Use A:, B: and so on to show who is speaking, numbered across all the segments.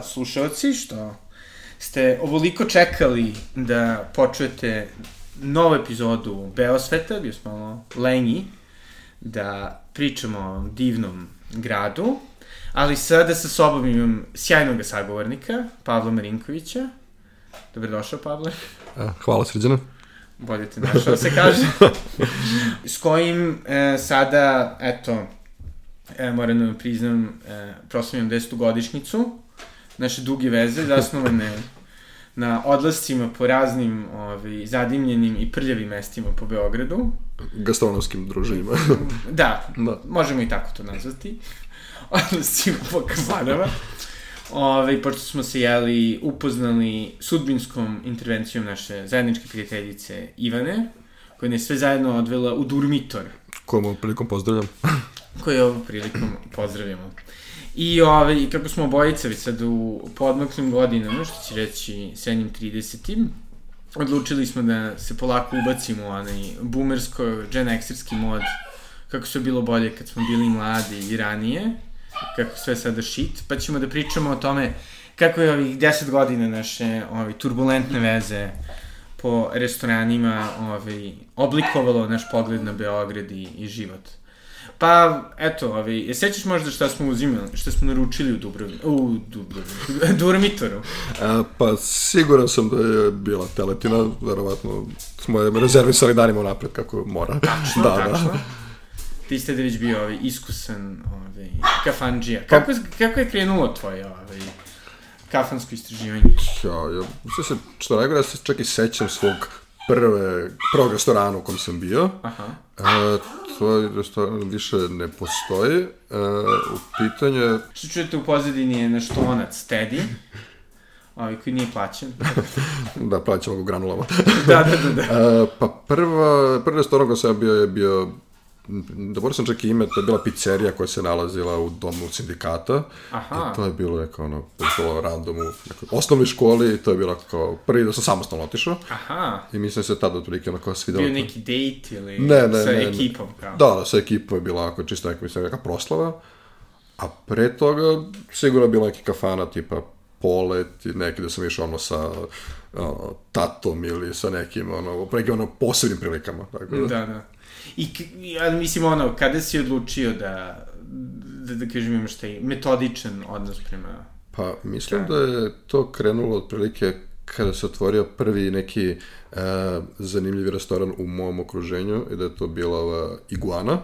A: hvala slušalci što ste ovoliko čekali da počujete novu epizodu Beosveta, bio smo malo lenji da pričamo o divnom gradu, ali sada sa sobom imam sjajnog sagovornika, Pavla Marinkovića. Dobrodošao, Pavle.
B: Hvala, Srđana.
A: Bolje te našao, se kaže. S kojim e, sada, eto, e, moram da vam priznam, e, proslavljam desetu godišnicu naše duge veze, zasnovane na odlascima po raznim ovaj, zadimljenim i prljavim mestima po Beogradu.
B: Gastronomskim druženjima.
A: da, da, možemo i tako to nazvati. Odlascima po kafanama. Ove, ovaj, pošto smo se, jeli, upoznali sudbinskom intervencijom naše zajedničke prijateljice Ivane, koja je sve zajedno odvela u Durmitor.
B: Kojem ovom prilikom pozdravljam.
A: Koje ovom prilikom pozdravljamo. I ovaj, kako smo obojica već sad u podmaklim godinama, što će reći srednjim 30 odlučili smo da se polako ubacimo u onaj boomersko, gen xerski mod, kako sve bilo bolje kad smo bili mladi i ranije, kako sve sada shit, pa ćemo da pričamo o tome kako je ovih 10 godina naše ovaj, turbulentne veze po restoranima ovaj, oblikovalo naš pogled na Beograd i, i život. Pa, eto, ovaj, je sećaš možda šta smo uzimali, šta smo naručili u Dubrovni, u Dubrovni, Durmitoru?
B: A, pa, siguran sam da je bila teletina, verovatno smo je rezervisali danima napred kako mora.
A: Tačno, da, tačno. Da. Ti ste da već bio ovaj, iskusan ovaj, kafanđija. Pa- kako, kako je krenulo tvoje ovaj, kafansko istraživanje?
B: Ja, ja, mislim se, što najgore, ja se čak i sećam svog prve, prvog restorana u kom sam bio. Aha. E, tvoj restoran više ne postoji. E, u pitanju
A: Što čujete u pozadini je naš tonac Teddy. Ovaj koji nije plaćen.
B: da, plaćamo ga granulama.
A: da, da, da. da.
B: E, pa prva, prvi restoran koji sam bio je bio dobro sam čak i ime, to je bila pizzerija koja se nalazila u domu sindikata. Aha. I to je bilo neka ono, bilo random u nekoj osnovnoj školi i to je bilo kao prvi da sam samostalno otišao.
A: Aha.
B: I mislim se tada otprilike onako svidelo.
A: Bio neki date ili ne, ne, sa ne, ekipom kao?
B: Da, da, sa ekipom je bila ako čisto neka, mislim, neka proslava. A pre toga sigurno je bila neki kafana tipa polet i neki da sam išao ono sa ono, tatom ili sa nekim ono, nekim ono posebnim prilikama. Tako
A: da. Da, da. I, ja mislim, ono, kada si odlučio da, da, da kažem, imaš taj metodičan odnos prema...
B: Pa, mislim da, je to krenulo otprilike kada se otvorio prvi neki uh, zanimljivi restoran u mom okruženju i da je to bila ova Iguana,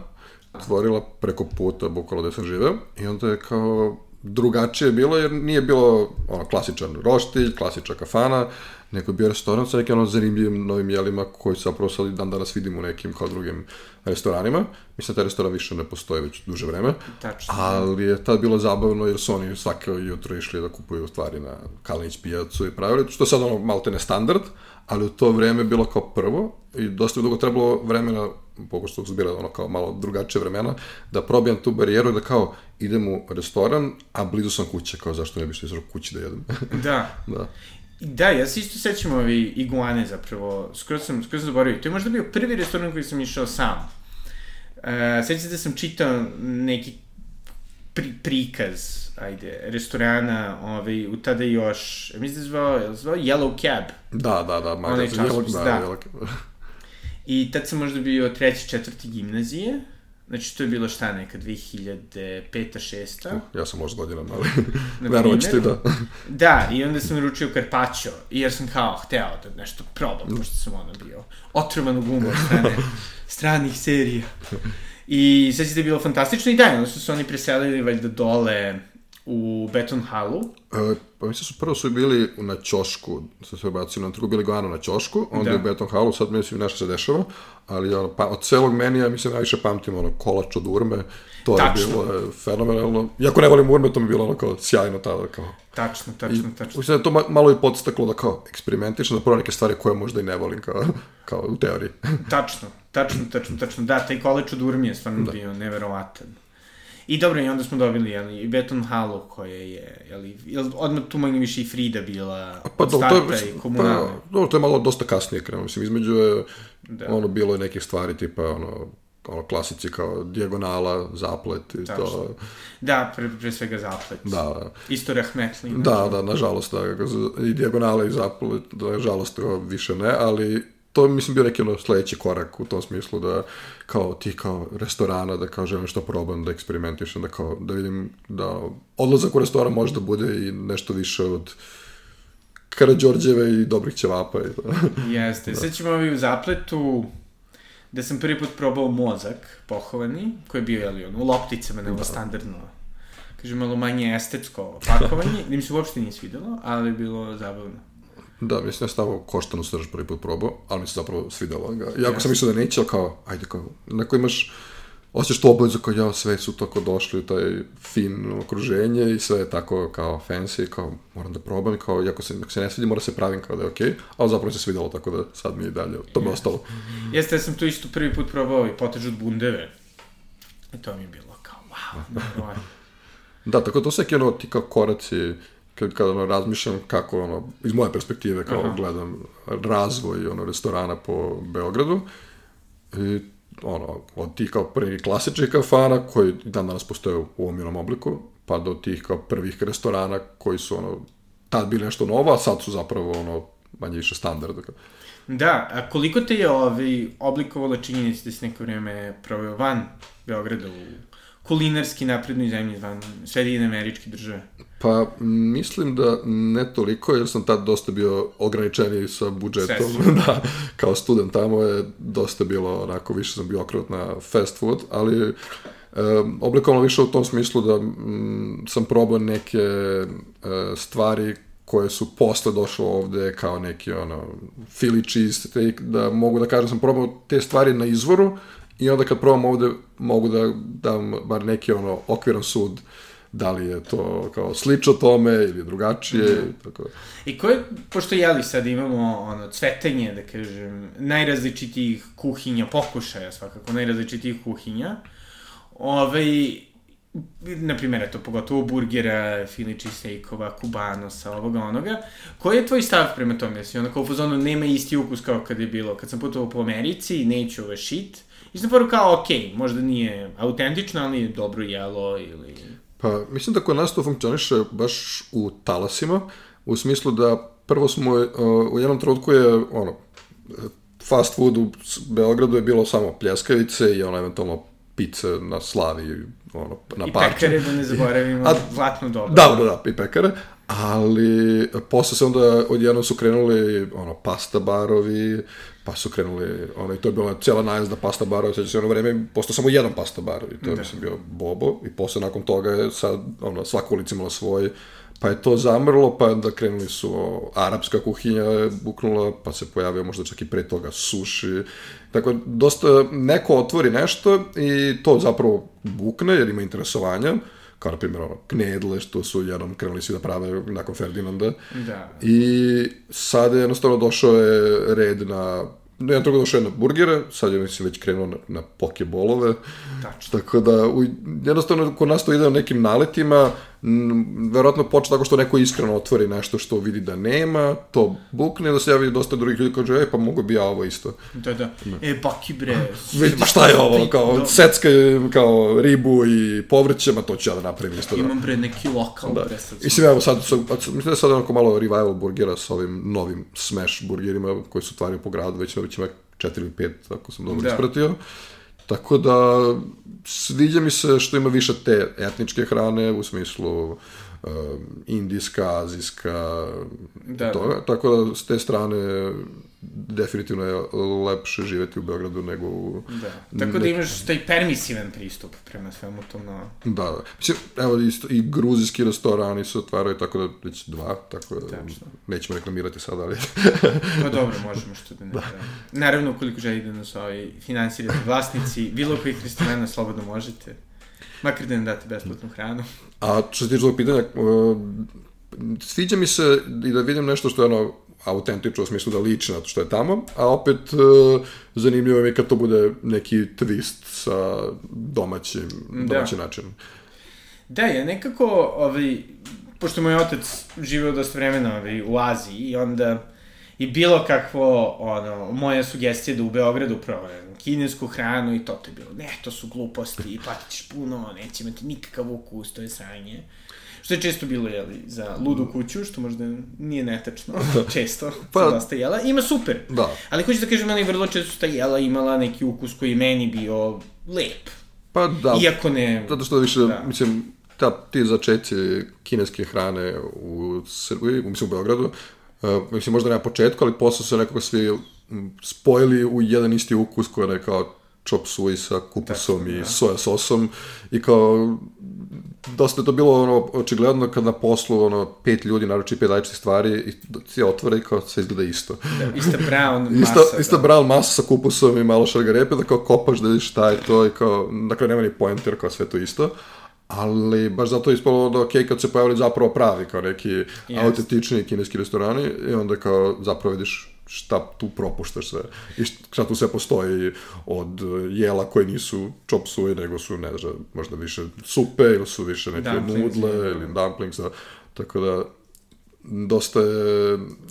B: otvorila preko puta, bukvalo gde sam živeo, i onda je kao drugačije bilo, jer nije bilo ono, klasičan roštilj, klasična kafana, nego je bio restoran sa nekim ono zanimljivim novim jelima koji zapravo sad dan danas vidimo u nekim kao drugim restoranima. Mislim da taj restoran više ne postoji već duže vreme.
A: Tačno.
B: Ali je tad bilo zabavno jer su oni svake jutro išli da kupuju stvari na Kalinić pijacu i pravili, što je sad ono malte ne standard, ali u to vreme bilo kao prvo i dosta dugo trebalo vremena, pošto su zbira ono kao malo drugačije vremena, da probijam tu barijeru da kao idem u restoran, a blizu sam kuće, kao zašto ne bi što kući da jedem.
A: da. da. Da, ja se isto sećam ovi iguane zapravo, skoro sam, skoro sam zaboravio. To je možda bio prvi restoran koji sam išao sam. E, sećam da sam čitao neki pri, prikaz, ajde, restorana, ovaj, u tada još, mislim da je zvao, zvao Yellow Cab.
B: Da, da, da, magazin Yellow, da, da. Yellow Cab.
A: I tad sam možda bio treći, četvrti gimnazije. Znači, to je bilo šta neka, 2005 6
B: uh, Ja sam možda godinom, ali verovat ću ti da.
A: da, i onda sam naručio Carpaccio, jer sam kao hteo da nešto probam, pošto sam ono bio otrovan u gumu strane stranih serija. I da je bilo fantastično i da, onda su se oni preselili valjda dole u Beton Halu.
B: E, pa mislim su prvo su bili na Ćošku, sa sve bacili na drugu bili Goanu na Ćošku, onda da. u Beton Halu, sad mislim nešto se dešava, ali ono, pa, od celog menija mislim najviše pamtim ono kolač od urme, to tačno. je bilo je, fenomenalno. Iako ne volim urme, to mi je bilo ono kao sjajno tada kao.
A: Tačno, tačno,
B: I,
A: tačno.
B: Mislim da to malo i podstaklo da kao eksperimentišem, da prvo neke stvari koje možda i ne volim kao, kao u teoriji.
A: tačno, tačno, tačno, tačno. Da, taj kolač od urme je stvarno da. bio neverovatan. I dobro, i onda smo dobili jeli, i Beton Halo koje je, jeli, jel, odmah tu manje više i Frida bila
B: pa, od starta to je, i komunalna. Pa, dobro, to je malo dosta kasnije krenuo, mislim, između je, da. ono, bilo je neke stvari tipa, ono, ono, klasici kao dijagonala, zaplet i Tačno. to.
A: Da, pre, pre svega zaplet.
B: Da, da.
A: Isto rahmetli.
B: Da, da, nažalost, da, i dijagonala i zaplet, da, nažalost, više ne, ali to mislim bio neki ono sledeći korak u tom smislu da kao ti kao restorana da kao želim što probam da eksperimentišem da kao da vidim da odlazak u restoran može da bude i nešto više od Karadžorđeve i dobrih ćevapa i to.
A: Jeste. Da. Sad ćemo ovi u zapletu da sam prvi put probao mozak pohovani, koji je bio, jeli, on, u lopticama, nego da. standardno kažem, malo manje estetsko pakovanje, da mi se uopšte nije svidelo, ali je bilo zabavno.
B: Da, mislim da je stavio koštanu srž prvi put probao, ali mi se zapravo svidelo ga. Iako yes. sam mislio da neće, ali kao, ajde, kao, neko imaš, osjećaš tu obavezu kao, ja, sve su tako došli u taj fin okruženje i sve je tako kao fancy, kao, moram da probam, kao, iako se, ako se ne svidi, mora se pravim kao da je okej, okay, ali zapravo se svidelo, tako da sad mi je dalje, to mi je ostalo.
A: Jeste, ja sam tu isto prvi put probao i potež od bundeve. I to mi je bilo kao, wow,
B: Da, tako to sve ono, ti kao koraci, kad, kad ono, razmišljam kako, ono, iz moje perspektive, kao Aha. gledam razvoj, ono, restorana po Beogradu, i, ono, od tih kao prvih klasičnih kafana, koji dan danas postoje u omilnom obliku, pa do tih kao prvih restorana koji su, ono, tad bili nešto novo, a sad su zapravo, ono, manje više standard.
A: Da, a koliko te je ovaj, oblikovalo činjenici da si neko vreme proveo van Beograda u kulinarski naprednoj zemlji van Sjedinjene američke države?
B: Pa, mislim da ne toliko, jer sam tad dosta bio ograničeniji sa budžetom. da, kao student tamo je dosta bilo, onako, više sam bio okrenut na fast food, ali e, oblikovano više u tom smislu da m, sam probao neke e, stvari koje su posle došle ovde kao neki ono Philly cheese steak, da mogu da kažem da sam probao te stvari na izvoru i onda kad probam ovde mogu da dam bar neki ono okviran sud da li je to kao slično tome ili drugačije. Mm. Tako.
A: I koje, pošto jeli sad imamo ono, cvetenje, da kažem, najrazličitijih kuhinja, pokušaja svakako, najrazličitijih kuhinja, ovaj, na primjer, eto, pogotovo burgera, filiči stejkova, kubanosa, ovoga, onoga. Koji je tvoj stav prema tome? Jesi ono kao u fazonu nema isti ukus kao kad je bilo, kad sam putovao po Americi, neću ove shit, i sam kao, ok, možda nije autentično, ali dobro jelo ili...
B: Pa, mislim da kod nas to funkcioniše baš u talasima, u smislu da prvo smo, uh, u jednom trenutku je, ono, fast food u Beogradu je bilo samo pljeskavice i ono, eventualno pice na slavi, ono, na parče.
A: I pekare, da ne zaboravimo, A, zlatno dobro.
B: Da, da, da, i pekare, ali posle se onda odjednom su krenuli, ono, pasta barovi, pa su krenuli, ono, i to je bila cijela najezda pasta barova, sveća se ono vreme, postao samo jedan pasta bar, i to je, da. mislim, bio Bobo, i posle nakon toga je sad, ono, svaka ulica imala svoj, pa je to zamrlo, pa da krenuli su, o, arapska kuhinja je buknula, pa se pojavio možda čak i pre toga suši, tako dosta, neko otvori nešto i to zapravo bukne, jer ima interesovanja, kao na primjer ono, knedle, što su jednom krenuli svi da prave nakon Ferdinanda.
A: Da.
B: I sad je jednostavno došao je red na jedan toga došao je na burgere, sad je mislim već krenuo na, na pokebolove. Tačno. Tako da, u, jednostavno, kod nas to ide na nekim naletima, verovatno počne tako što neko iskreno otvori nešto što vidi da nema, to bukne, da se javi dosta drugih ljudi kaže, e, pa mogu bi ja ovo isto.
A: Da, da. E, baki bre.
B: Vidi, pa šta je ovo, kao do... secka, kao ribu i povrće, ma to ću ja da napravim isto.
A: Da. Imam bre neki lokal, da. bre sad.
B: Mislim, evo sad, sad, mislim da je sad onako malo revival burgera sa ovim novim smash burgerima koji su tvaraju po gradu, već, već ima četiri ili pet, ako sam dobro da. ispratio. Tako da, sviđa mi se što ima više te etničke hrane, u smislu uh, indijska, azijska, da, toga. Da. Tako da, s te strane, definitivno je lepše živeti u Beogradu nego u...
A: Da. Tako da imaš taj permisivan pristup prema svemu tom na...
B: Da, da. Mislim, evo, isto, i gruzijski restorani se otvaraju, tako da već dva, tako da Tačno. nećemo reklamirati sad, ali...
A: pa dobro, možemo što da ne da. Naravno, ukoliko želite da nas ovaj, finansirate vlasnici, bilo kojih restorana slobodno možete. Makar da nam date besplatnu hranu.
B: A što se tiče ovog pitanja, uh, sviđa mi se i da vidim nešto što je ono autentično u smislu da liči na to što je tamo, a opet uh, zanimljivo mi je kad to bude neki twist sa domaćim, da. domaćim načinom.
A: Da, ja nekako, ovaj, pošto moj otac živeo dosta vremena ovaj, u Aziji i onda I bilo kakvo, ono, moja sugestija da u Beogradu provajem kinesku hranu i to, to je bilo, ne, to su gluposti, platit ćeš puno, neće imati nikakav ukus, to je sranje. Što je često bilo, jeli, za ludu kuću, što možda nije netačno, često pa, dosta jela. Ima super.
B: Da.
A: Ali hoću da kažem, ali vrlo često ta jela imala neki ukus koji je meni bio lep.
B: Pa da.
A: Iako ne...
B: Zato što više, da. mislim, ta, ti začeci kineske hrane u Srbiji, mislim u Beogradu, uh, mislim možda ne na početku, ali posle su nekako svi spojili u jedan isti ukus koji je kao chop suey sa kupusom Tako, i da. soja sosom i kao dosta je to bilo ono, očigledno kad na poslu ono, pet ljudi naruči pet različitih stvari i ti otvore i kao sve izgleda isto.
A: Da, ista brown masa.
B: Ista, da. ista brown masa sa kupusom i malo šargarepe da kao kopaš da vidiš šta je to i kao, dakle nema ni pointer kao sve to isto. Ali baš zato je ispalo da ok, kad se pojavili zapravo pravi kao neki yes. autentični kineski restorani i onda kao zapravo vidiš šta tu propuštaš sve. I šta tu sve postoji od jela koje nisu chop suey, nego su, ne znam, možda više supe ili su više neke dumplings, nudle ili dumplings, tako da dosta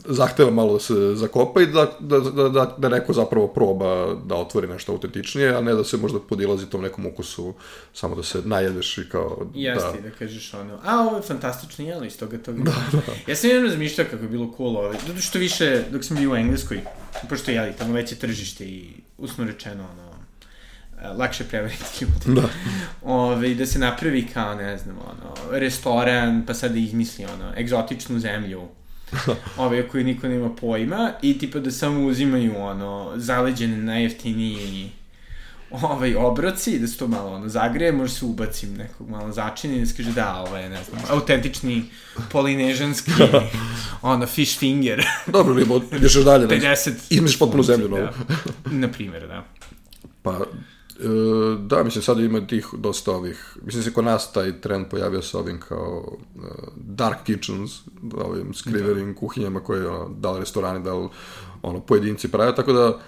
B: zahteva malo da se zakopa i da, da, da, da, da neko zapravo proba da otvori nešto autentičnije, a ne da se možda podilazi tom nekom ukusu, samo da se najedeš i kao...
A: Jeste, da, da kažeš ono, a ovo je fantastično jelo iz toga toga. Da, da. Ja sam jedno razmišljao kako je bilo cool ovaj, zato što više, dok sam bio u Engleskoj, pošto jeli, tamo već je tržište i usno rečeno, ono, lakše prevariti ljudi. Da. Ove, da se napravi kao, ne znam, ono, restoran, pa sad da izmisli, ono, egzotičnu zemlju, ove koje niko nema pojma, i tipa da samo uzimaju, ono, zaleđene najjeftiniji ovaj obroci, da se to malo ono zagreje, može se ubacim nekog malo začini i da se kaže da, ovo je, ne znam, autentični polinežanski, ono, fish finger.
B: Dobro, li ideš još dalje. 50. Izmiš potpuno zemlju, no. Da.
A: Na primjer, da.
B: Pa, da, mislim, sad ima tih dosta ovih, mislim se kod nas taj trend pojavio sa ovim kao uh, dark kitchens, ovim skrivenim da. kuhinjama koje, ono, da li restorani, da li ono, pojedinci prave, tako da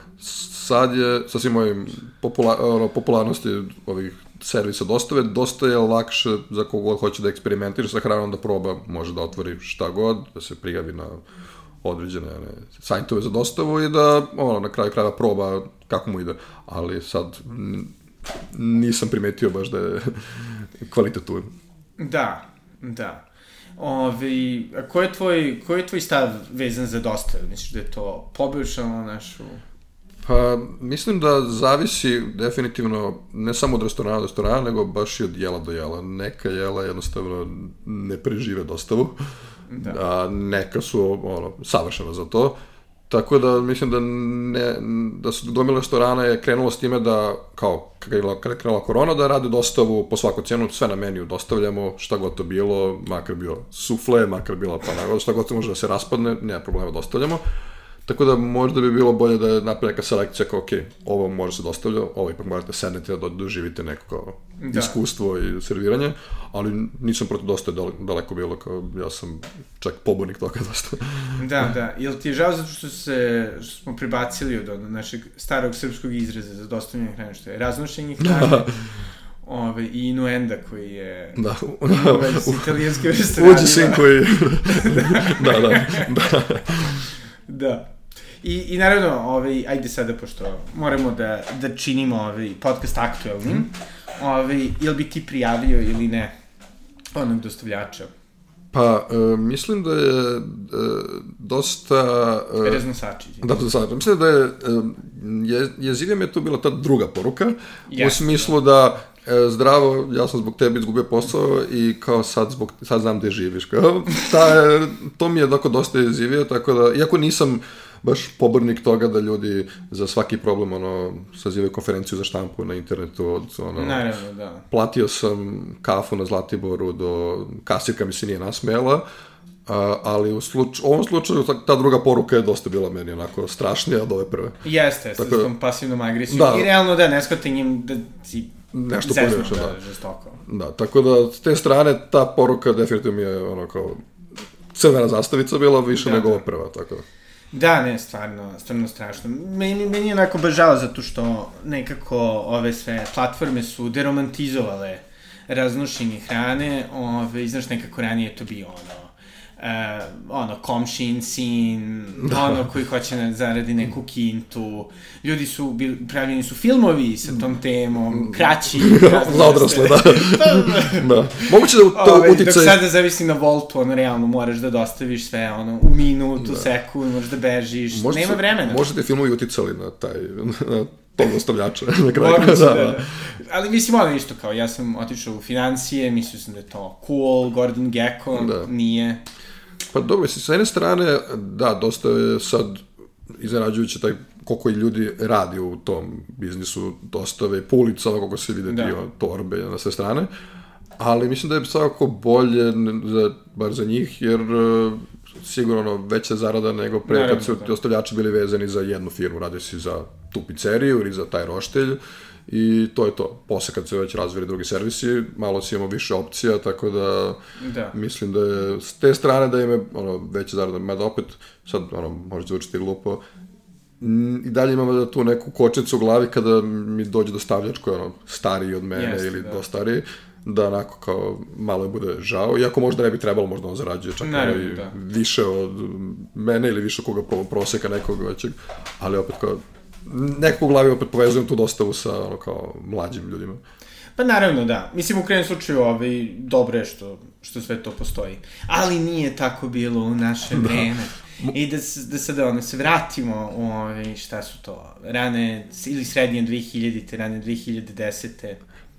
B: sad je, sa svim ovim popula, ono, popularnosti ovih servisa dostave, dosta je lakše za kogod hoće da eksperimentira sa hranom, da proba, može da otvori šta god, da se prijavi na određene ne, sajtove za dostavu i da ono, na kraju kraja proba kako mu ide. Ali sad nisam primetio baš da je kvalitet tu.
A: Da, da. Ove, a ko je tvoj, ko je tvoj stav vezan za dostavu? Misliš da je to poboljšalo našu...
B: Pa, mislim da zavisi definitivno ne samo od restorana do restorana, nego baš i od jela do jela. Neka jela jednostavno ne prežive dostavu. Da. A neka su ono, savršena za to. Tako da mislim da ne, da su gomila restorana je krenulo s time da kao kada je krenula korona da rade dostavu po svaku cenu, sve na meniju dostavljamo, šta god to bilo, makar bio sufle, makar bila pa šta god to može da se raspadne, nema problema dostavljamo. Tako da možda bi bilo bolje da je napravi neka selekcija kao, ok, ovo može se dostavlja, ovo ipak morate sednete da doživite neko kao da. iskustvo i serviranje, ali nisam protiv dosta daleko bilo, kao ja sam čak pobornik toga dosta.
A: da, da. Jel ti je žao zato što, se, što smo pribacili od našeg starog srpskog izraza za dostavljanje hrane, što je raznošenje hrane, da. Ove, i Inuenda koji je
B: da.
A: ovaj, s italijanske restorane.
B: Uđe sin koji... da, da, da.
A: da. I, i naravno, ovaj, ajde sada, pošto moramo da, da činimo ovaj podcast aktuelnim, mm. ovaj, jel bi ti prijavio ili ne onog dostavljača?
B: Pa, e, mislim da je e, dosta...
A: E, Reznosači.
B: Da, da, mislim da je, e, je, jezivija mi je tu bila ta druga poruka, yes, u smislu da e, zdravo, ja sam zbog tebe izgubio posao i kao sad, zbog, sad znam gde živiš. Kao, ta, to mi je doko dosta jezivio, tako da, iako nisam baš pobornik toga da ljudi za svaki problem ono sazivaju konferenciju za štampu na internetu od ono
A: Naravno, da.
B: Platio sam kafu na Zlatiboru do kasirka mi se nije nasmela. A, ali u sluč, ovom slučaju ta, ta druga poruka je dosta bila meni onako strašnija od ove prve.
A: Jeste, sa tom da- pasivnom agresijom. Da, I realno da ne shvate njim da si
B: nešto pogrešno, da, da. Žestoko. Da, tako da s te strane ta poruka definitivno mi je ono kao crvena zastavica bila više da, nego da. prva, tako da.
A: Da, ne, stvarno, stvarno strašno. Meni, meni je onako baš žao zato što nekako ove sve platforme su deromantizovale raznošenje hrane, ove, znaš, nekako ranije to bio ono, uh, ono, komšin, sin, da. ono koji hoće da zaradi neku kintu. Ljudi su, bili, pravljeni su filmovi sa tom temom, kraći.
B: Za odrasle, da. da. Moguće da to
A: Ove,
B: uticaj...
A: Dok sada zavisi na voltu, ono, realno, moraš da dostaviš sve, ono, u minutu, da. sekund, moraš da bežiš, možda nema vremena.
B: Možda te filmovi uticali na taj, na tog ostavljača na kraju. Moguće,
A: da, da. da. Ali mislim, ono isto kao, ja sam otišao u financije, mislio sam da je to cool, Gordon Gekko, da. nije.
B: Pa dobro, sa jedne strane, da, dosta je sad izrađujuće taj koliko i ljudi radi u tom biznisu, dostave po ulicama, koliko se vide da. torbe na sve strane, ali mislim da je svakako bolje, za, bar za njih, jer e, sigurno veća zarada nego pre kad su da. ostavljači bili vezani za jednu firmu, radi si za tu pizzeriju ili za taj roštelj, i to je to. Posle kad se već razvili drugi servisi, malo si imamo više opcija, tako da, da. mislim da je s te strane da ima ono, veće zarada, mada opet, sad ono, možda zvučiti glupo, i dalje imamo da tu neku kočicu u glavi kada mi dođe dostavljač koji je ono, stariji od mene Jeste, ili da. do stariji, da onako kao malo je bude žao, iako možda ne bi trebalo, možda on zarađuje čak ne, i da. više od mene ili više koga proseka nekog većeg, ali opet kao nekako u glavi opet povezujem tu dostavu sa ono kao mlađim ljudima.
A: Pa naravno da. Mislim u krenem slučaju ovaj, dobro je što, što sve to postoji. Ali nije tako bilo u naše da. vreme. I da, da sada ono, se vratimo u ovaj, šta su to, rane ili srednje 2000-te, rane 2010-te.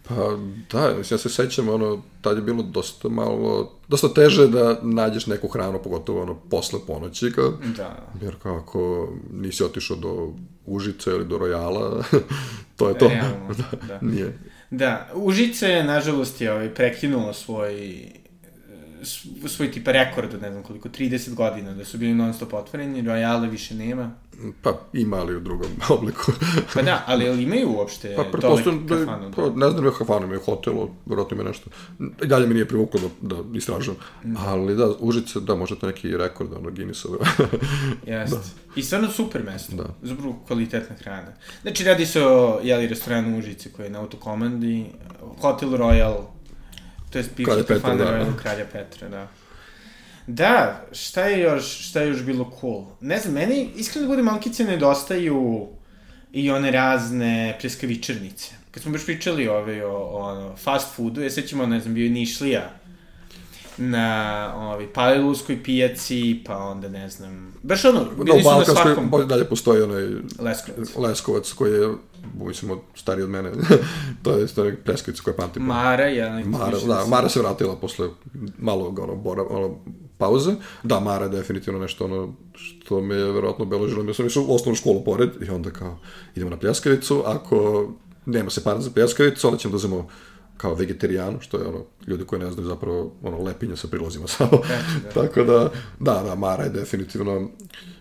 B: Pa da, ja se sećam, ono, tad je bilo dosta malo, dosta teže da nađeš neku hranu, pogotovo ono, posle ponoći, kao, da. jer kao ako nisi otišao do Užice ili do Rojala, to je to. Realno, da, da. Nije.
A: Da, Užice nažalost, je ovaj, prekinulo svoj svoj tipa rekord od ne znam koliko, 30 godina, da su bili non stop otvoreni, Royale više nema.
B: Pa ima ali u drugom obliku.
A: pa da, ali, ali imaju uopšte pa, pretpostavljam da, kafanu?
B: Pa, ne znam je kafanu, imaju hotel, vjerojatno ima nešto. I dalje mi nije privuklo da, da istražujem. Mm. Ali da, Užice, da, možda to neki rekord, ono, Guinnessove.
A: Jeste. Da. I stvarno super mesto. Da. Zapravo kvalitetna hrana. Znači, radi se o, jeli, restoranu Užice koji je na autokomandi, Hotel Royal, To je bivša kafana da. Kralja Petra, da. Da, šta je još, šta je još bilo cool? Ne znam, meni iskreno da bude malkice nedostaju i one razne preskavičarnice. Kad smo baš pričali ove, o, o, o fast foodu, ja sećamo, ne znam, bio je Nišlija na ovaj, Paliluskoj pijaci, pa onda ne znam, baš ono, bili
B: su na svakom... Bolje dalje postoji onaj Leskovac, Leskovac koji je, mislim, stariji od mene, to je stvari preskavica koja pamtim.
A: Mara je...
B: Mara, da, Mara se vratila posle malo, ono, bora, ono, pauze. Da, Mara je definitivno nešto ono što me je verovatno obeležilo. Ja sam išao u osnovnu školu pored i onda kao, idemo na pljeskavicu, ako nema se para za pljeskavicu, onda ćemo da uzemo kao vegetarijanu, što je ono, ljudi koji ne znaju zapravo ono, lepinje sa prilozima samo. da. Tako da, da, da, Mara je definitivno,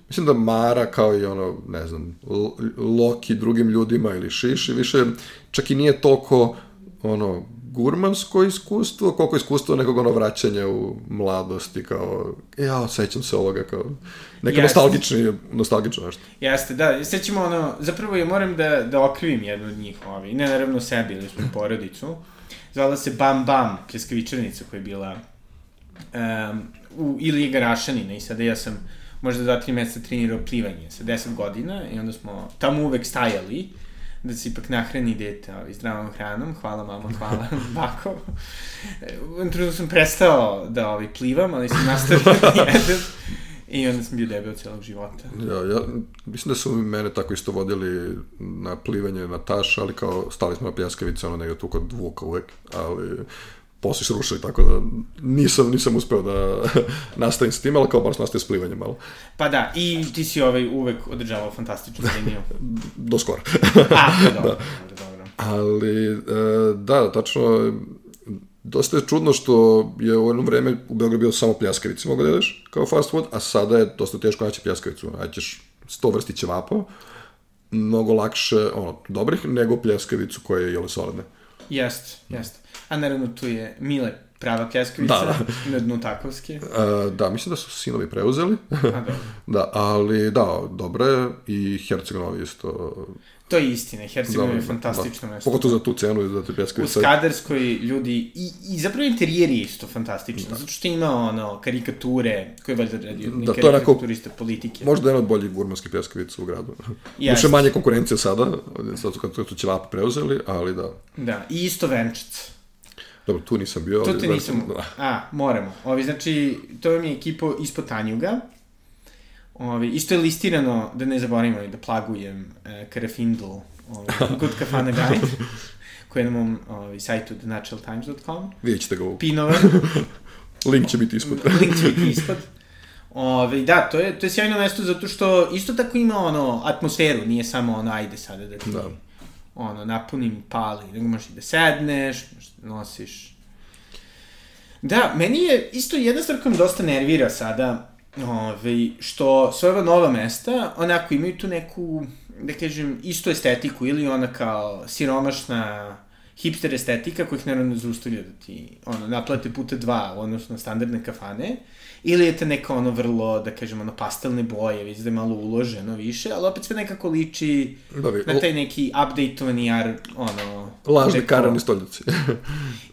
B: mislim da Mara kao i ono, ne znam, Loki drugim ljudima ili Šiši, više čak i nije toliko ono, gurmansko iskustvo, koliko iskustvo nekog ono vraćanja u mladosti, kao, ja, sećam se ovoga, kao, neka nostalgični, nostalgično nešto.
A: Jeste, da, sećamo ono, zapravo ja moram da, da okrivim jednu od njih, ovaj, ne naravno sebi ili svoju porodicu, zvala se Bam Bam, pljeskavičarnica koja je bila um, u Ilije Garašanina i sada ja sam možda dva, tri meseca trenirao plivanje sa 10 godina i onda smo tamo uvek stajali da se ipak nahrani dete ovaj, zdravom hranom. Hvala mama, hvala bako. U jednom sam prestao da ovaj, plivam, ali sam nastavio da jedem. I onda sam bio debel celog života.
B: Ja, ja, mislim da su mene tako isto vodili na plivanje na taš, ali kao stali smo na pljeskavice, ono negde tu kod Vuka uvek, ali posle se rušili, tako da nisam, nisam uspeo da nastavim s tim, ali kao bar sam nastavio s plivanjem malo.
A: Pa da, i ti si ovaj uvek održavao fantastičnu liniju.
B: Do skoro.
A: A, pa dobro, da. dobro.
B: Ali, e, da, tačno, dosta je čudno što je u jedno vreme u Beogradu bio samo pljaskavice mogu da jedeš kao fast food, a sada je dosta teško naći pljaskavicu. Naćeš sto vrsti ćevapa, mnogo lakše, ono, dobrih, nego pljeskavicu koja je jele soledne.
A: Jest, jest. A naravno tu je Mile prava pljeskavica da, da. na dnu takovske.
B: Uh, da, mislim da su sinovi preuzeli.
A: A, dobro.
B: da, ali da, dobro je i Herceg isto
A: To je istina, Hercegovina je fantastično da. mesto.
B: Pogotovo za tu cenu i za te pljeskavice.
A: U Skadarskoj ljudi, i, i zapravo interijer je isto fantastično, da. zato što ima ono, karikature, koje je valjda radio, da, to je karikaturista politike.
B: Možda jedan od boljih gurmanskih pljeskavica u gradu. Više manje konkurencije sada, sad su kad su ćevapi preuzeli, ali da.
A: Da, i isto venčac.
B: Dobro, tu nisam bio.
A: Tu ti nisam, da. a, moramo. Ovi, znači, to vam je ekipo ispod Tanjuga, Ovi, isto je listirano, da ne zaboravimo da plagujem e, Karafindl, ovi, Good Kafana Guide, koji je na mom ovi, sajtu thenaturaltimes.com.
B: Vidjet ćete ga u...
A: Pinove.
B: Link će biti ispod.
A: Link će biti ispod. Ove, da, to je, to je sjajno mesto zato što isto tako ima ono, atmosferu, nije samo ono, ajde sada da ti, da. ono, napunim pali, nego možeš i da sedneš, možeš da nosiš. Da, meni je isto jedna stvar koja me dosta nervira sada, Ove, što sve ova nova mesta, onako imaju tu neku, da kažem, istu estetiku, ili ona kao siromašna hipster estetika koja ih naravno zaustavlja da ti ono, naplate puta dva, odnosno standardne kafane, ili je to neka ono vrlo, da kažem, ono pastelne boje, već da je malo uloženo više, ali opet sve nekako liči Dobi, na taj neki updateovani, ar, ono...
B: Lažni karani stoljaci.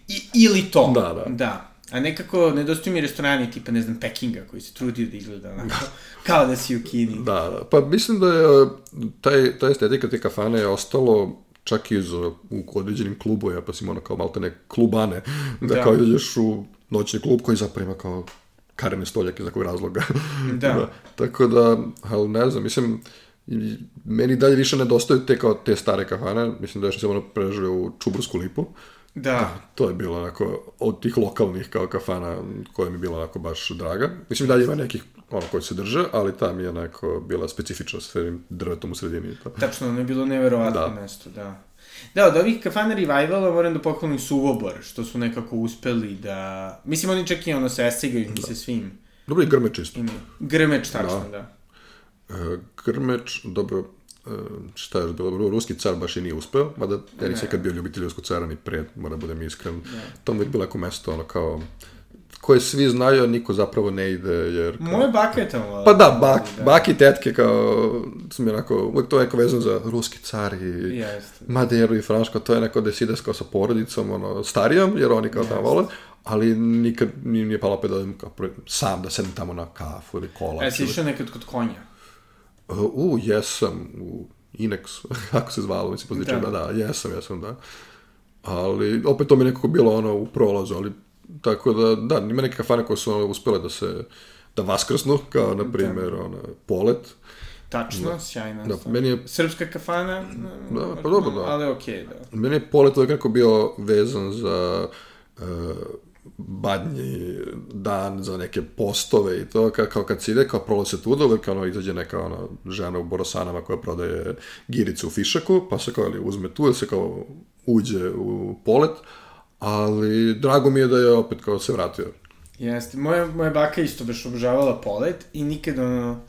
A: I, ili to.
B: Da, da.
A: Da. A nekako nedostaju mi restorani tipa, ne znam, Pekinga, koji se trudio da izgleda onako, kao da si u Kini.
B: Da, da. Pa mislim da je taj, ta estetika te kafane je ostalo čak i za, u određenim klubovima, pa si ono kao malte ne klubane, da, da. kao ideš u noćni klub koji zapravo ima kao karene stoljake za kog razloga.
A: Da. da.
B: Tako da, ali ne znam, mislim, meni dalje više nedostaju te kao te stare kafane, mislim da još sam ono preživio u Čubursku lipu,
A: Da. Da.
B: To je bilo onako, od tih lokalnih kao kafana koja mi je bila onako baš draga. Mislim, dalje ima nekih ono koji se drže, ali ta mi je onako bila specifična s drvetom u sredini.
A: To. Tačno, ono je bilo neverovatno da. mesto, da. Da, od ovih kafana Revivala moram da pohvalim Suvobor, što su nekako uspeli da... Mislim, oni čak i ono se escigaju da. se svim.
B: Dobro i Grmeč isto.
A: Grmeč, tačno, da. da.
B: E, Grmeč, dobro, šta je bilo, ruski car baš i nije uspeo, mada ja nisam kad bio ljubitelj ruskog cara ni pre, mora budem iskren. Ne. To mi je bilo neko mesto, ono kao, koje svi znaju, a niko zapravo ne ide, jer...
A: Kao... Moje bake je tamo.
B: Pa da, bak, da. baki i tetke, kao, su mi onako, uvek to je neko vezano za ruski car i
A: Jeste.
B: Maderu i Franško, to je neko da si kao sa porodicom, ono, starijom, jer oni kao tamo vole, ali nikad mi nije palo opet da kao sam da sedem tamo na kafu ili kola.
A: E, si išao nekad kod konja?
B: U, jesam, u Inex, kako se zvalo, mislim, pozličio, da. da, da, jesam, jesam, da. Ali, opet to mi nekako bilo ono u prolazu, ali, tako da, da, ima neke kafane koje su ono, uspele da se, da vaskrsnu, kao, na primjer, da. ono, Polet.
A: Tačno, da. sjajna.
B: Da, meni je...
A: Srpska kafana,
B: da, pa dobro, da.
A: Ali okej, okay, da.
B: Meni je Polet uvek nekako bio vezan za uh, badnji dan za neke postove i to, kao, kao kad se ide, kao prolo se tuda, uvek ono izađe neka ona žena u Borosanama koja prodaje giricu u Fišaku, pa se kao ali uzme tu, da se kao uđe u polet, ali drago mi je da je opet kao se vratio.
A: Jeste, moja, moja baka isto baš obožavala polet i nikad ono,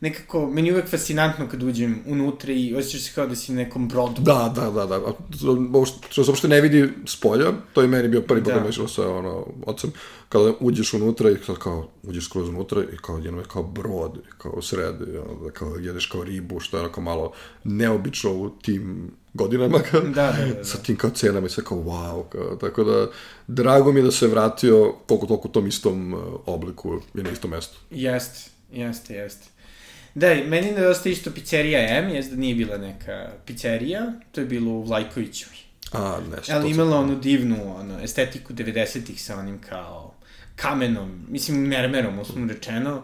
A: nekako, meni je uvek fascinantno kad uđem unutra i osjećaš se kao da si nekom brodu.
B: Da, da, da, da. Što se uopšte ne vidi s polja, to je meni bio prvi put da mešao sa ono, ocem, kada uđeš unutra i kao, kao uđeš skroz unutra i kao jedno je kao brod, kao u sredi, ono, da kao jedeš kao ribu, što je onako malo neobično u tim godinama, kao,
A: da, da, da, da.
B: sa tim kao cenama i sve kao wow, kao, tako da drago mi je da se vratio toliko toliko u tom istom uh, obliku i na istom mestu.
A: Jeste, jeste, jeste. Da, meni nedostaje isto pizzerija M, jes da nije bila neka pizzerija, to je bilo u Vlajkovićevoj.
B: A, nešto.
A: Ali imala onu divnu ono, estetiku 90-ih sa onim kao kamenom, mislim mermerom, uslovno rečeno,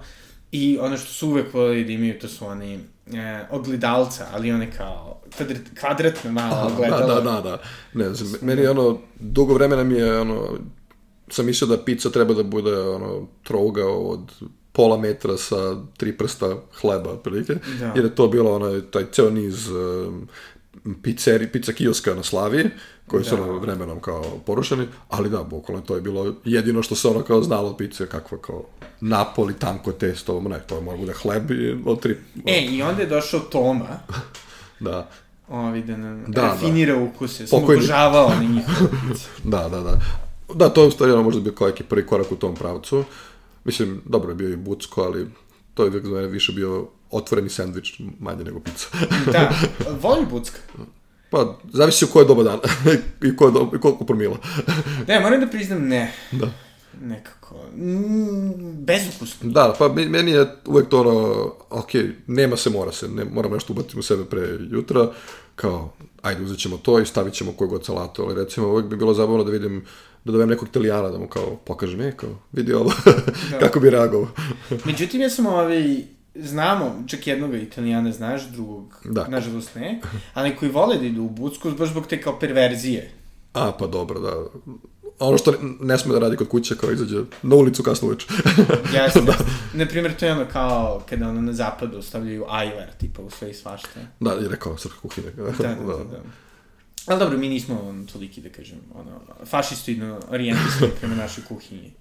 A: i ono što su uvek volili da imaju, to su oni e, ogledalca, ali one kao kvadrat, kvadratne malo ogledalo.
B: Da, da, da, da. Ne znam, meni ono, dugo vremena mi je ono, sam mislio da pizza treba da bude ono, trougao od pola metra sa tri prsta hleba, otprilike, da. jer je to bilo onaj, taj ceo niz um, pizzeri, pizza kioska na Slaviji, koji da. su ono vremenom kao porušeni, ali da, bukvalno to je bilo jedino što se ono kao znalo od pice, kakva kao napoli, tanko testo, ne, to je mora bude hleb i od tri...
A: E, i onda je došao Toma.
B: da.
A: Ovi da nam da, da. refinira da. ukuse, sam Pokojni... obožavao na njihove
B: da, da, da. Da, to je u stvari ono možda bio kao neki prvi korak u tom pravcu. Mislim, dobro je bio i bucko, ali to je za mene više bio otvoreni sandvič, manje nego pizza.
A: da, voli bucka.
B: Pa, zavisi u koje doba dana i, koje doba, i koliko promila.
A: ne, moram da priznam ne.
B: Da.
A: Nekako, mm, bezukusno.
B: Da, pa meni je uvek to ono, ok, nema se, mora se, ne, moram nešto ubaciti u sebe pre jutra, kao, ajde, uzet ćemo to i stavit ćemo koju god salatu, ali recimo uvek bi bilo zabavno da vidim da dobijem nekog italijana da mu kao pokažem, e, kao, vidi ovo, da. kako bi reagovao.
A: Međutim, ja sam ovaj, znamo, čak jednog italijana znaš, drugog, da. nažalost ne, ali koji vole da idu u Bucku, baš zbog te kao perverzije.
B: A, pa dobro, da. Ono što ne sme da radi kod kuće, kao izađe na ulicu kasno uveče.
A: Jeste, da. Na primjer, to je ono kao kada ono na zapadu stavljaju ajvar, tipa u sve i svašta.
B: Da, je rekao srpska kuhinja.
A: Da, da, da. da. Da. Ali dobro, mi nismo on, toliki, da kažem, ono, fašistoidno orijentisti prema našoj kuhinji.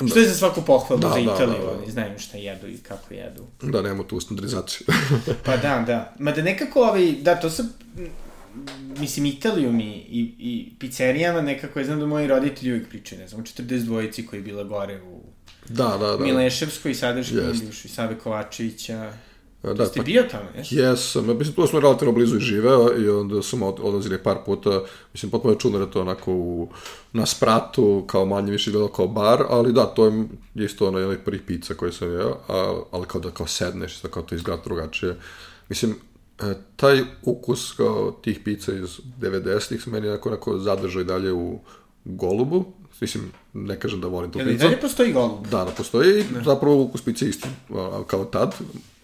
A: Da. Što je za svaku pohvalu da, za Italiju, da, da, da. oni znaju šta jedu i kako jedu.
B: Da, nemamo tu standardizaciju.
A: pa da, da. Ma da nekako, ovaj, da, to se, mislim, Italijom i, i, i pizzerijama nekako, ja znam da moji roditelji uvijek pričaju, ne znam, u 42-ici koji je bila gore u
B: da, da, da.
A: Mileševskoj i sadašnjoj yes. Save Kovačevića. Da, Ste pa, bio tamo, jesi?
B: Jesam, mislim, tu smo relativno blizu i živeo i onda smo odlazili par puta, mislim, potpuno je čudno da to onako u, na spratu, kao manje više gledao kao bar, ali da, to je isto ono jedan prvih pizza koje sam jeo, a, ali kao da kao sedneš, da kao to izgleda drugačije. Mislim, e, taj ukus kao tih pizza iz 90-ih se meni onako, onako zadržao i dalje u Golubu, mislim, ne kažem da volim tu pizzu.
A: Da li postoji Golub?
B: Da, da postoji i zapravo ukus pizza isti kao tad,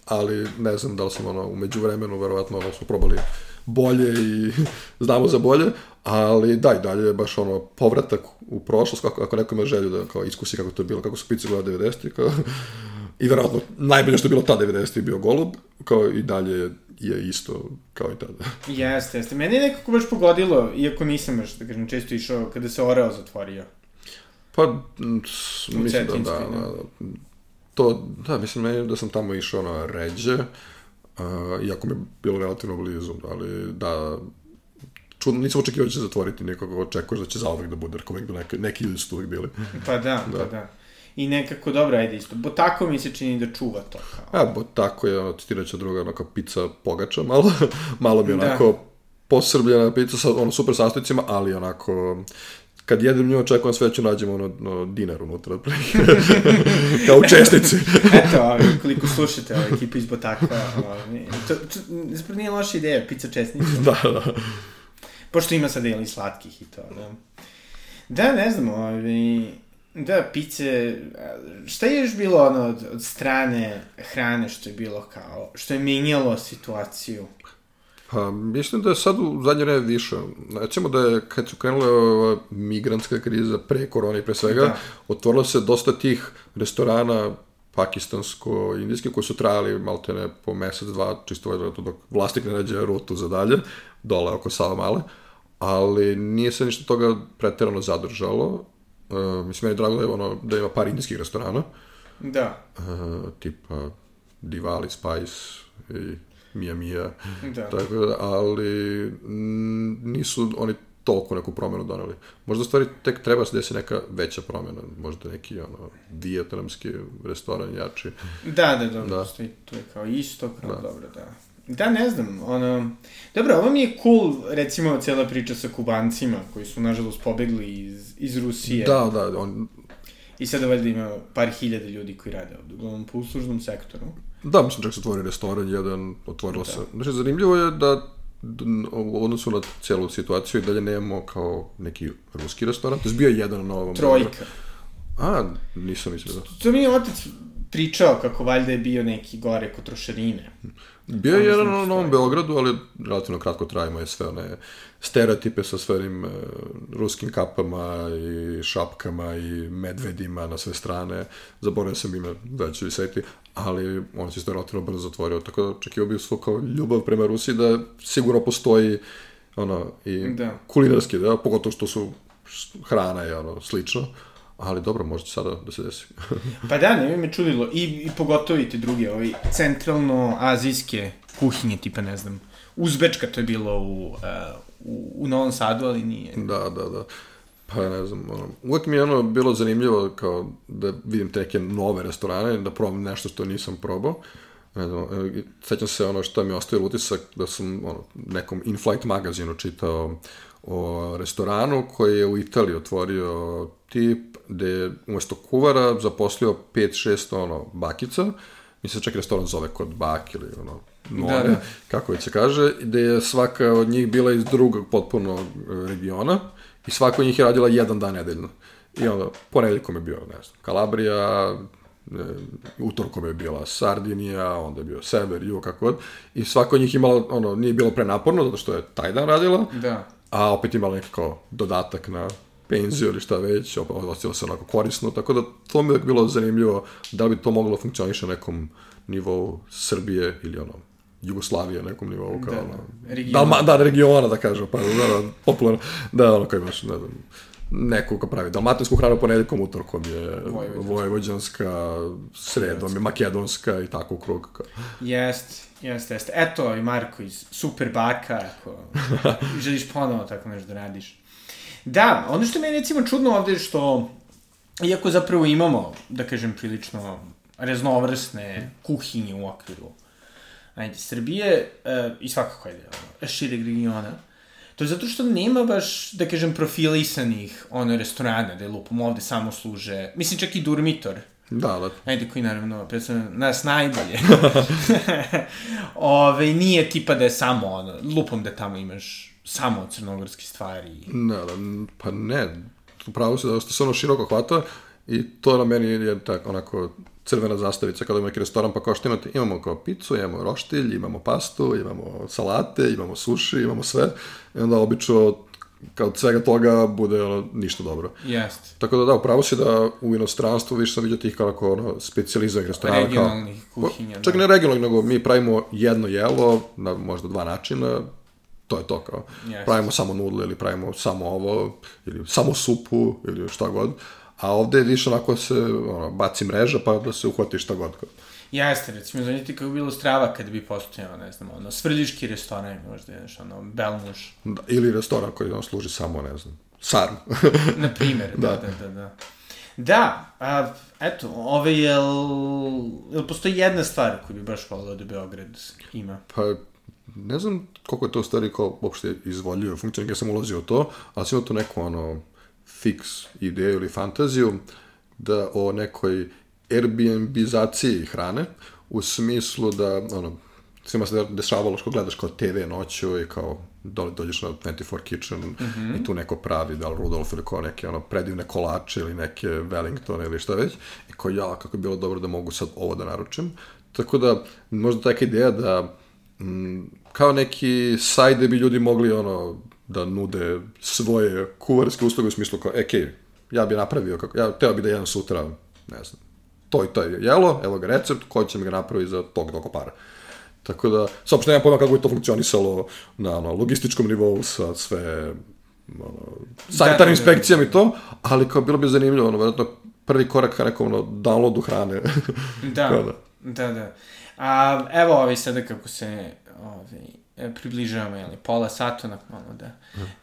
B: ali ne znam da li sam ono, umeđu vremenu, verovatno ono, smo probali bolje i znamo za bolje, ali da, i dalje je baš ono, povratak u prošlost, kako, ako neko ima želju da kao, iskusi kako to je bilo, kako su pice bila 90 kao, i verovatno najbolje što je bilo ta 90 je bio Golub, kao i dalje je isto kao i tada.
A: Jeste, jeste. Meni je nekako baš pogodilo, iako nisam baš, da kažem, često išao kada se Oreo zatvorio.
B: Pa, mislim da, da, da, da, to, da, mislim meni da sam tamo išao na ređe, uh, iako mi je bilo relativno blizu, ali da, čudno, nisam očekivao da će zatvoriti nekoga, očekuješ da će zauvek da bude, uvek neki, neki ljudi su tu uvek bili.
A: Pa da, da, pa da. I nekako, dobro, ajde isto. Botako mi se čini da čuva to kao.
B: A, Botako je, ono, ti reći druga, onako, pizza pogača, malo, malo bi da. onako da. posrbljena pizza sa ono, super sastojcima, ali onako kad jedem nju, očekujem sve da ću nađemo ono, no, dinar unutra, kao u čestici.
A: Eto, ali, koliko slušate ova ekipa iz Botakva, ovaj, to, to, to nije loša ideja, pizza čestnica.
B: da, da.
A: Pošto ima sad ili slatkih i to, da. Da, ne znam, ovaj, da, pice, šta je još bilo ono od, od strane hrane što je bilo kao, što je menjalo situaciju?
B: Pa, mislim da je sad u zadnje vreme više. Recimo da je, kad su krenule ova migrantska kriza pre korona i pre svega, da. otvorilo se dosta tih restorana pakistansko-indijski koji su trajali maltene po mesec, dva, čisto ovaj dok vlastnik ne nađe rutu za dalje, dole oko Sava Male, ali nije se ništa toga preterano zadržalo. Uh, mislim, meni je drago da, je ono, da ima par indijskih restorana.
A: Da.
B: Uh, tipa Diwali, Spice i Mija Mija, da. tako da, ali m, nisu oni toliko neku promenu doneli. Možda stvari tek treba se desi neka veća promena, možda neki ono, vijetnamski restoran jači.
A: Da, da, dobro, da. stoji tu je kao isto, kao da. dobro, da. Da, ne znam, ono... Dobro, ovo mi je cool, recimo, cijela priča sa kubancima, koji su, nažalost, pobegli iz, iz Rusije.
B: Da, da, on...
A: I sada valjda ima par hiljada ljudi koji rade ovdje, uglavnom po uslužnom sektoru.
B: Da, mislim, čak se otvori restoran jedan, otvorilo da. se. Znači, zanimljivo je da u odnosu na celu situaciju i dalje nemamo kao neki ruski restoran. To je bio jedan na ovom...
A: Trojka.
B: A, nisam mislio da.
A: To mi je otec pričao kako valjda je bio neki gore kod trošarine.
B: Bio je jedan na Novom Beogradu, ali relativno kratko trajimo je sve one stereotipe sa svojim uh, ruskim kapama i šapkama i medvedima na sve strane. Zaboravio sam ime, da ću seti, ali on se relativno brzo otvorio, tako da očekio bi svoj kao ljubav prema Rusiji da sigurno postoji ono, i da. kulinarski, da, pogotovo što su hrana je ono, slično. Ali dobro, može sada da se desi.
A: pa da, ne me čudilo. I, i pogotovo i te druge, ovi centralno-azijske kuhinje, tipa, ne znam, Uzbečka to je bilo u, uh, u, u Novom Sadu, ali nije.
B: Da, da, da. Pa ne znam, ono, uvek mi je ono bilo zanimljivo kao da vidim te neke nove restorane, da probam nešto što nisam probao. Ne znam, e, sećam se ono što mi ostavio utisak da sam ono, nekom in-flight magazinu čitao o restoranu koji je u Italiji otvorio tip gde je umesto kuvara zaposlio 5-6 ono, bakica, mislim čak restoran zove kod bak ili ono, nove, da, da. kako već se kaže, gde je svaka od njih bila iz drugog potpuno e, regiona i svaka od njih je radila jedan dan nedeljno. I onda, ponedjeljkom je bio, ne znam, Kalabrija, e, utorkom je bila Sardinija, onda je bio Sever, Jugo, kako god. I svako od njih imala, ono, nije bilo prenaporno, zato što je taj dan radila.
A: Da.
B: A opet imala nekako dodatak na penziju ili šta već, ostilo se onako korisno, tako da to mi je bilo zanimljivo da bi to moglo funkcioniše na nekom nivou Srbije ili ono Jugoslavije na nekom nivou kao da, ono, Dalma, da, regiona da kažem, pa da, da, popularno, da, ono koji imaš, ne znam, neko ko pravi dalmatinsku hranu ponedeljkom, utorkom je vojvođanska, sredom je makedonska i tako u krug.
A: Jest, jest, jest. Eto i Marko iz Super Baka, ako želiš ponovo tako nešto da radiš. Da, ono što je recimo čudno ovde je što, iako zapravo imamo, da kažem, prilično raznovrsne kuhinje u okviru ajde, Srbije uh, i svakako je šireg regiona, to je zato što nema baš, da kažem, profilisanih ono restorana da je lupom ovde samo služe, mislim čak i Durmitor,
B: Da, da.
A: Ajde, koji naravno predstavlja nas najbolje. Ove, nije tipa da je samo ono, lupom da tamo imaš samo crnogorske stvari.
B: Ne, da, pa ne, upravo se da se ono široko hvata i to na meni je tako onako crvena zastavica kada imamo neki restoran, pa kao što imate, imamo kao picu, imamo roštilj, imamo pastu, imamo salate, imamo suši, imamo sve, i onda obično kao od svega toga bude ono, ništa dobro.
A: Jest.
B: Tako da da, upravo si da u inostranstvu više sam vidio tih kao ono, specializovanih restorana.
A: Regionalnih kao, kuhinja.
B: Čak da. ne regionalnih, nego mi pravimo jedno jelo, na možda dva načina, to je to kao. Jest. Pravimo samo nudle ili pravimo samo ovo, ili samo supu, ili šta god. A ovde je više onako se ono, baci mreža pa da se uhvati šta god.
A: Jeste, recimo, zanimljivo kako bi bilo strava kada bi postojao, ne znam, ono, svrljiški restoran, možda, znaš, ono, Belmuš.
B: Da, ili restoran koji on služi samo, ne znam, sarm.
A: Na primer, da, da, da, da. Da, a, eto, ove, jel, jel postoji jedna stvar koju bi baš volio da Beograd ima?
B: Pa, ne znam koliko je to stvari kao uopšte izvoljivo funkcionalno, ja sam ulazio u to, ali sam imao to neko, ono, fix ideju ili fantaziju da o nekoj Airbnb-zaciji hrane, u smislu da, ono, svima se dešavalo što gledaš kao TV noću i kao dole dođeš na 24 Kitchen mm -hmm. i tu neko pravi, da li Rudolf ili kao neke ono, predivne kolače ili neke Wellington ili šta već, i kao ja, kako je bilo dobro da mogu sad ovo da naručim. Tako da, možda taka ideja da m, kao neki sajt gde bi ljudi mogli ono, da nude svoje kuvarske usluge u smislu kao, e, ja bi napravio, kako, ja teo bi da jedan sutra, ne znam, to i to je jelo, evo ga recept, ko će mi ga napraviti za tog doko para. Tako da, saopšte nemam pojma kako je to funkcionisalo na ono, logističkom nivou sa sve ono, sanitarnim da, da, da. inspekcijama i to, ali kao bilo bi zanimljivo, ono, vjerojatno prvi korak ka nekom ono, downloadu hrane.
A: da, da, da, da. A, evo ovi sada kako se ovi, E, približavamo, jel, pola sata, onak malo da,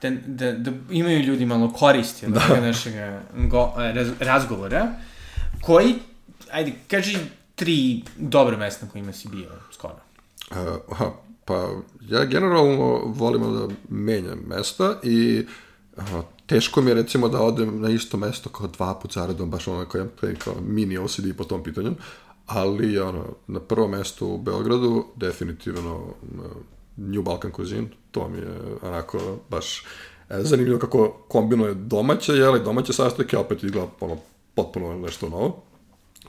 A: da, da, da imaju ljudi malo koristi od da. našeg go, e, raz, razgovora, koji, ajde, kaži tri dobre mesta na kojima si bio skoro.
B: Uh, aha, pa ja generalno volim da menjam mesta i uh, teško mi je recimo da odem na isto mesto kao dva put zaredom, baš ono kao, kao mini OCD po tom pitanju, ali ono, na prvo mesto u Beogradu definitivno New Balkan Cuisine, to mi je onako baš e, zanimljivo kako kombinuje domaće, jeli, domaće sastojke, opet izgleda ono, potpuno nešto novo.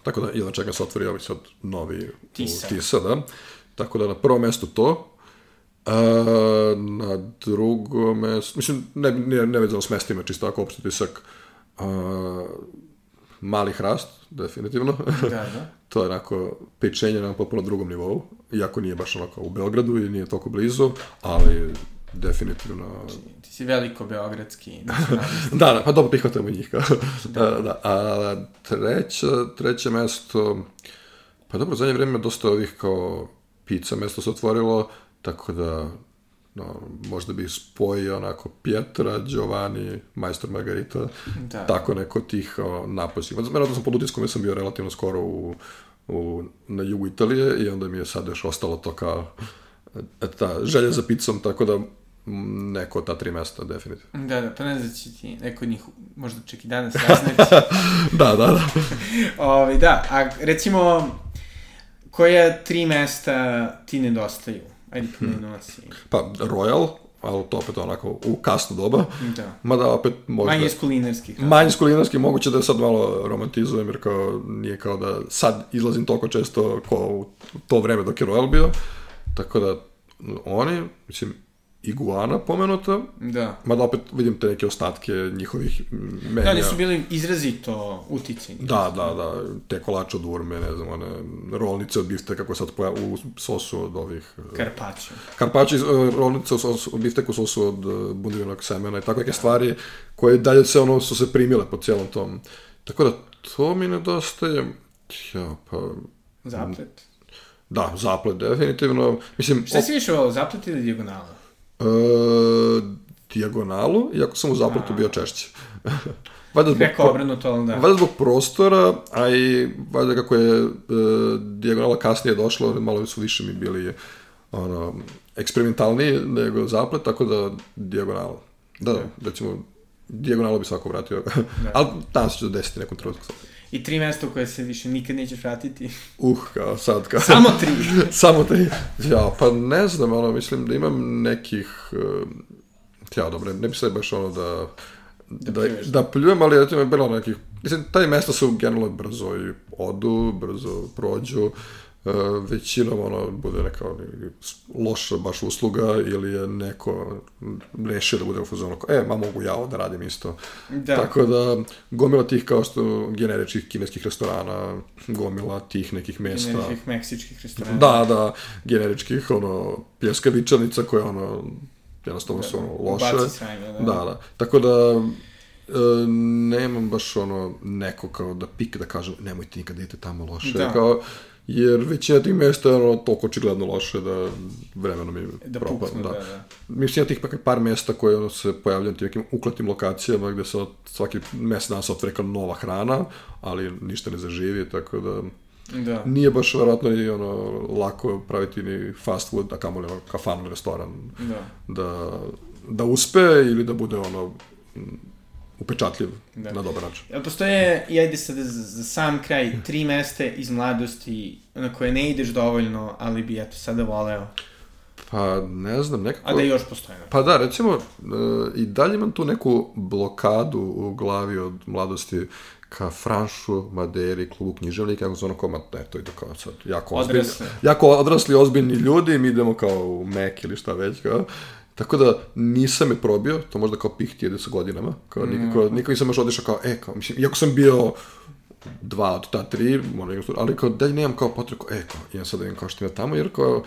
B: Tako da, jedan čekam se otvori ovaj sad novi
A: Tisa.
B: Tisa, da. Tako da na prvom mestu to, A, na drugom mestu, mislim, ne, ne, ne vezano s mestima, čisto tako opšte tisak, a, mali hrast, definitivno.
A: Da, da.
B: to je onako pečenje na popuno drugom nivou, iako nije baš onako u Beogradu i nije toliko blizu, ali definitivno...
A: Ti si veliko beogradski
B: da, da, pa dobro, prihvatamo njih. Kao. da. da, da. A treće, treće mesto, pa dobro, zadnje vreme dosta ovih kao pizza mesto se otvorilo, tako da no, možda bi spojio onako Pietra, Giovanni, Majstor Margarita, da. tako neko tih naposljiva. Mene da sam pod utiskom, ja sam bio relativno skoro u, u, na jugu Italije i onda mi je sad još ostalo to kao ta želja za picom, tako da neko ta tri mesta, definitivno.
A: Da, da, pa ne znam da će ti neko od njih možda čak i danas saznati.
B: da, da, da.
A: Ovi, da, a recimo, koja tri mesta ti nedostaju? Ajde, pomenuo hmm. si.
B: Pa, Royal, ali to opet onako u kasno doba. Da. Mada opet možda...
A: Manje skulinarski.
B: Manje skulinarski, moguće da sad malo romantizujem, jer kao nije kao da sad izlazim toliko često ko u to vreme dok je Royal bio. Tako da, oni, mislim, iguana pomenuta.
A: Da.
B: Mada opet vidim te neke ostatke njihovih menja.
A: Da, oni su bili izrazito uticeni.
B: Da, da, da. Te kolače od urme, ne znam, one rolnice od bifteka koje sad poja u sosu od ovih...
A: Karpačo.
B: Karpačo, e, rolnice u sosu, od bifteku u sosu od e, bundivinog semena i tako neke stvari koje dalje se ono su se primile po cijelom tom. Tako da, to mi nedostaje. Ja, pa...
A: Zaplet.
B: Da, zaplet, definitivno. Mislim,
A: Šta si više volao, zaplet ili dijagonala?
B: E, dijagonalu, iako sam u zapletu bio češće. valjda zbog,
A: Neko obrnuto, ali da.
B: Valjda zbog prostora, a i valjda kako je e, dijagonala kasnije došla, malo su više mi bili ono, eksperimentalniji nego zaplet, tako da dijagonala. Da, da, recimo, dijagonalu bi svako vratio. Da. ali tamo se će desiti nekom trenutku
A: i tri mesta u koje se više nikad nećeš vratiti.
B: Uh, kao sad, kao...
A: Samo tri.
B: Samo tri. Ja, pa ne znam, ono, mislim da imam nekih... Uh, ja, dobro, ne bi se baš ono da... Da, da, da pljujem, ali recimo je bilo nekih... Mislim, taj mesta su generalno brzo i odu, brzo prođu. Uh, većinom ono bude neka loša baš usluga ili je neko rešio da bude u fazonu e, ma mogu ja ovo da radim isto. Da. Tako da, gomila tih kao što generičkih kineskih restorana, gomila tih nekih mesta.
A: Generičkih meksičkih restorana.
B: Da, da, generičkih, ono, pljeskavičanica koje, ono, jednostavno da, su ono, loše.
A: Sajme,
B: da. da, da. Tako da, E, nemam baš ono neko kao da pik da kažem nemojte nikad da idete tamo loše. Da. Kao, jer većina tih mesta je ono toliko očigledno loše da vremenom mi
A: da propadne. Da. da, da.
B: Mislim, ja tih pa par mesta koje ono, se pojavljaju na tim nekim ukletim lokacijama gde se svaki mesec dan se otvore kao nova hrana, ali ništa ne zaživi, tako da... Da. Nije baš verovatno ni ono lako praviti ni fast food, a kamoli ono kafan restoran da. da, da uspe ili da bude ono upečatljiv da. na dobar način.
A: Postoje, i ajde sad za, sam kraj, tri meste iz mladosti na koje ne ideš dovoljno, ali bi eto sada voleo?
B: Pa, ne znam, nekako...
A: A da još postoje.
B: Pa da, recimo, uh, i dalje imam tu neku blokadu u glavi od mladosti ka Franšu, Maderi, klubu književnika, kako ono kao, ne, to ide kao sad, jako ozbiljni, jako odrasli, ozbiljni ljudi, mi idemo kao u Mek ili šta već, kao, Tako da nisam je probio, to možda kao pih tijede sa godinama, kao mm. nikako, nikako nisam još odišao kao, e, kao, mislim, iako sam bio dva od ta tri, moram ali kao dalje nemam kao potrebu, e, kao, imam sad da vidim kao što ima tamo, jer kao,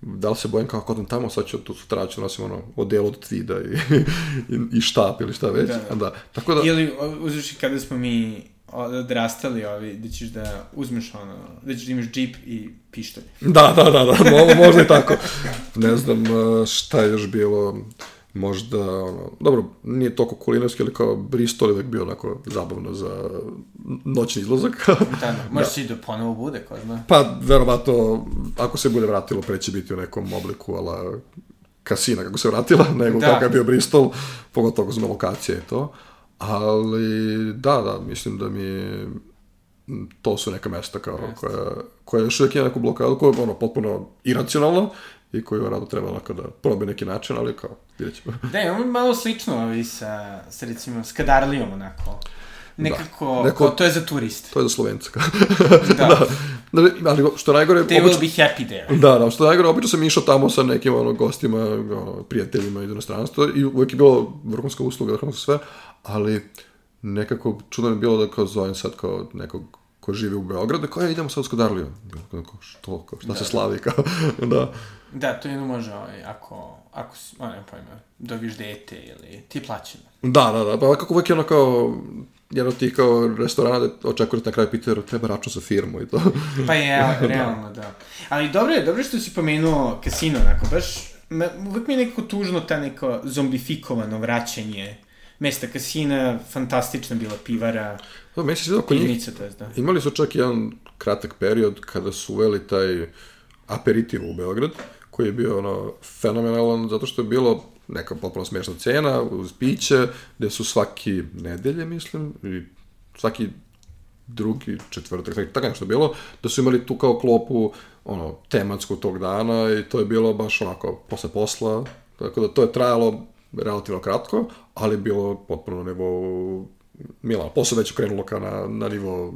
B: da li se bojim kao kodam tamo, sad ću tu sutra ću nosim ono odelo od tvida i, i, i štap ili šta već. Da, da. da. Tako da...
A: Ili uzviš kada smo mi odrastali ovi, da ćeš da uzmeš ono, da ćeš da imaš džip i pištolj.
B: Da, da, da, da, mo, možda i tako. Ne znam e, šta je još bilo, možda, ono, dobro, nije toliko kulinarski, ali kao Bristol je bio onako zabavno za noćni izlazak.
A: da, da, možda da. i da ponovo bude, ko zna.
B: Pa, verovatno, ako se bude vratilo, pre će biti u nekom obliku, ala kasina kako se vratila, nego da. kako je bio Bristol, pogotovo zna lokacije i to. Ali, da, da, mislim da mi to su neka mesta kao, Jeste. koja, koja još uvijek je neku blokadu, koja je ono, potpuno iracionalna i koju rado treba onako da probi neki način, ali kao, vidjet ćemo.
A: Da, imamo malo slično ovi sa, sa recimo, Skadarlijom, onako. Nekako, da. Neko, to je za turiste.
B: To je za Slovence. da. da. Ali što najgore...
A: They obično, will be happy there.
B: Da, da, što najgore, obično sam išao tamo sa nekim ono, gostima, ono, prijateljima iz inostranstva i uvek je bilo vrhunska usluga, vrhunsko sve, ali nekako čudno je bilo da kao zovem sad kao nekog ko živi u Beogradu, kao, ja idemo sad u Skodarliju. Kao, što, kao, šta da, se slavi, kao, da.
A: Da, to jedno može, ovaj, ako, ako, o, ne pojma, dobiješ dete ili ti plaćeno.
B: Da, da, da, pa kako uvek je ono kao, jedan od tih kao restorana da očekuje da na kraju pitaju treba račun za firmu i to.
A: Pa je, realno, da. Ali dobro je, dobro je što si pomenuo kasino, onako, baš me, uvek mi je nekako tužno ta neko zombifikovano vraćanje mesta kasina, fantastična bila pivara,
B: da, meni se oko njih,
A: to je, da.
B: imali su čak jedan kratak period kada su uveli taj aperitiv u Beograd, koji je bio ono fenomenalan, zato što je bilo neka potpuno smešna cena uz piće, gde su svaki nedelje, mislim, i svaki drugi, četvrtak, tako nešto bilo, da su imali tu kao klopu ono, tematsku tog dana i to je bilo baš onako posle posla, tako da to je trajalo relativno kratko, ali bilo potpuno na nivou Milan. Posle već krenulo ka na, na nivo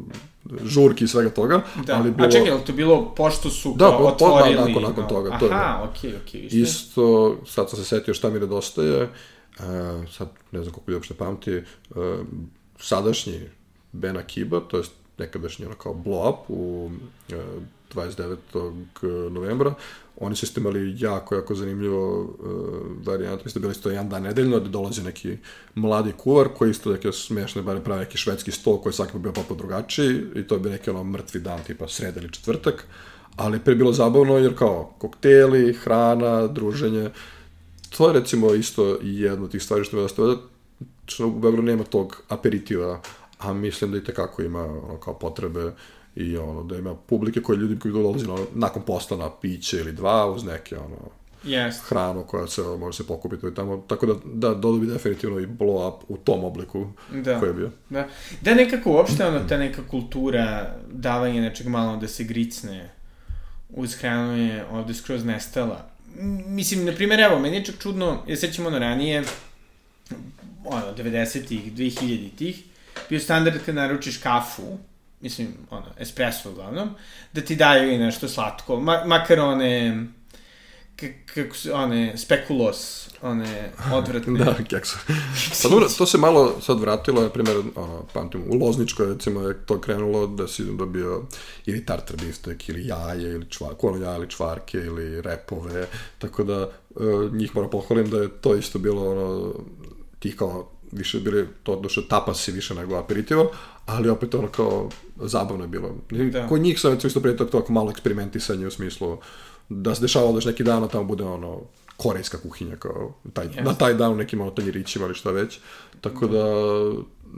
B: žurki i svega toga.
A: Da.
B: Ali
A: bilo... A čekaj, je to bilo pošto su
B: da,
A: kao otvorili?
B: Da, nakon, nakon toga.
A: Aha,
B: to je,
A: okej, okay, okej. Okay,
B: Isto, sad sam se setio šta mi nedostaje, uh, sad ne znam koliko ljudi uopšte pamti, uh, sadašnji Ben Akiba, to je nekadašnji ono kao blow up u uh, 29. novembra, oni su isto imali jako, jako zanimljivo uh, varijant, mislim da bili isto jedan dan nedeljno, da dolazi neki mladi kuvar koji isto neke smešne, bare pravi neki švedski sto koji svaki bio potpuno drugačiji i to bi neki ono mrtvi dan, tipa sreda ili četvrtak, ali pre bilo zabavno jer kao kokteli, hrana, druženje, to je recimo isto jedno od tih stvari što me da što u Beogradu nema tog aperitiva, a mislim da i tekako ima ono, kao potrebe i ono, da ima publike koje ljudi koji dolazi ono, nakon posta na piće ili dva uz neke ono,
A: yes.
B: hranu koja se može se pokupiti i tamo, tako da, da dodobi definitivno i blow up u tom obliku
A: da.
B: koji je bio.
A: Da, da nekako uopšte ono, ta neka kultura davanja nečeg malo da se gricne uz hranu je ovde skroz nestala. Mislim, na primjer, evo, meni je čak čudno, ja sećam ono ranije, ono, 90-ih, 2000-ih, bio standard kad naručiš kafu, mislim, ono, espresso uglavnom, da ti daju i nešto slatko, ma, makar one, kako se, one, spekulos, one odvratne.
B: da, keksu. Pa dobro, to se malo sad vratilo, na primjer, ono, pamtim, u Lozničkoj, recimo, je to krenulo da si dobio ili tartar biftek, ili jaje, ili čvar, ono jaje, ili čvarke, ili repove, tako da uh, njih moram pohvalim da je to isto bilo, ono, tih kao više bili to duše tapasi više nego aperitivo, ali opet ono kao zabavno je bilo. Da. Kod njih sam isto prije tog tako malo eksperimentisanje u smislu da se dešava da neki dan, tamo bude ono korejska kuhinja kao taj, yes. na taj dan u nekim ono tanjirićima ili šta već. Tako da,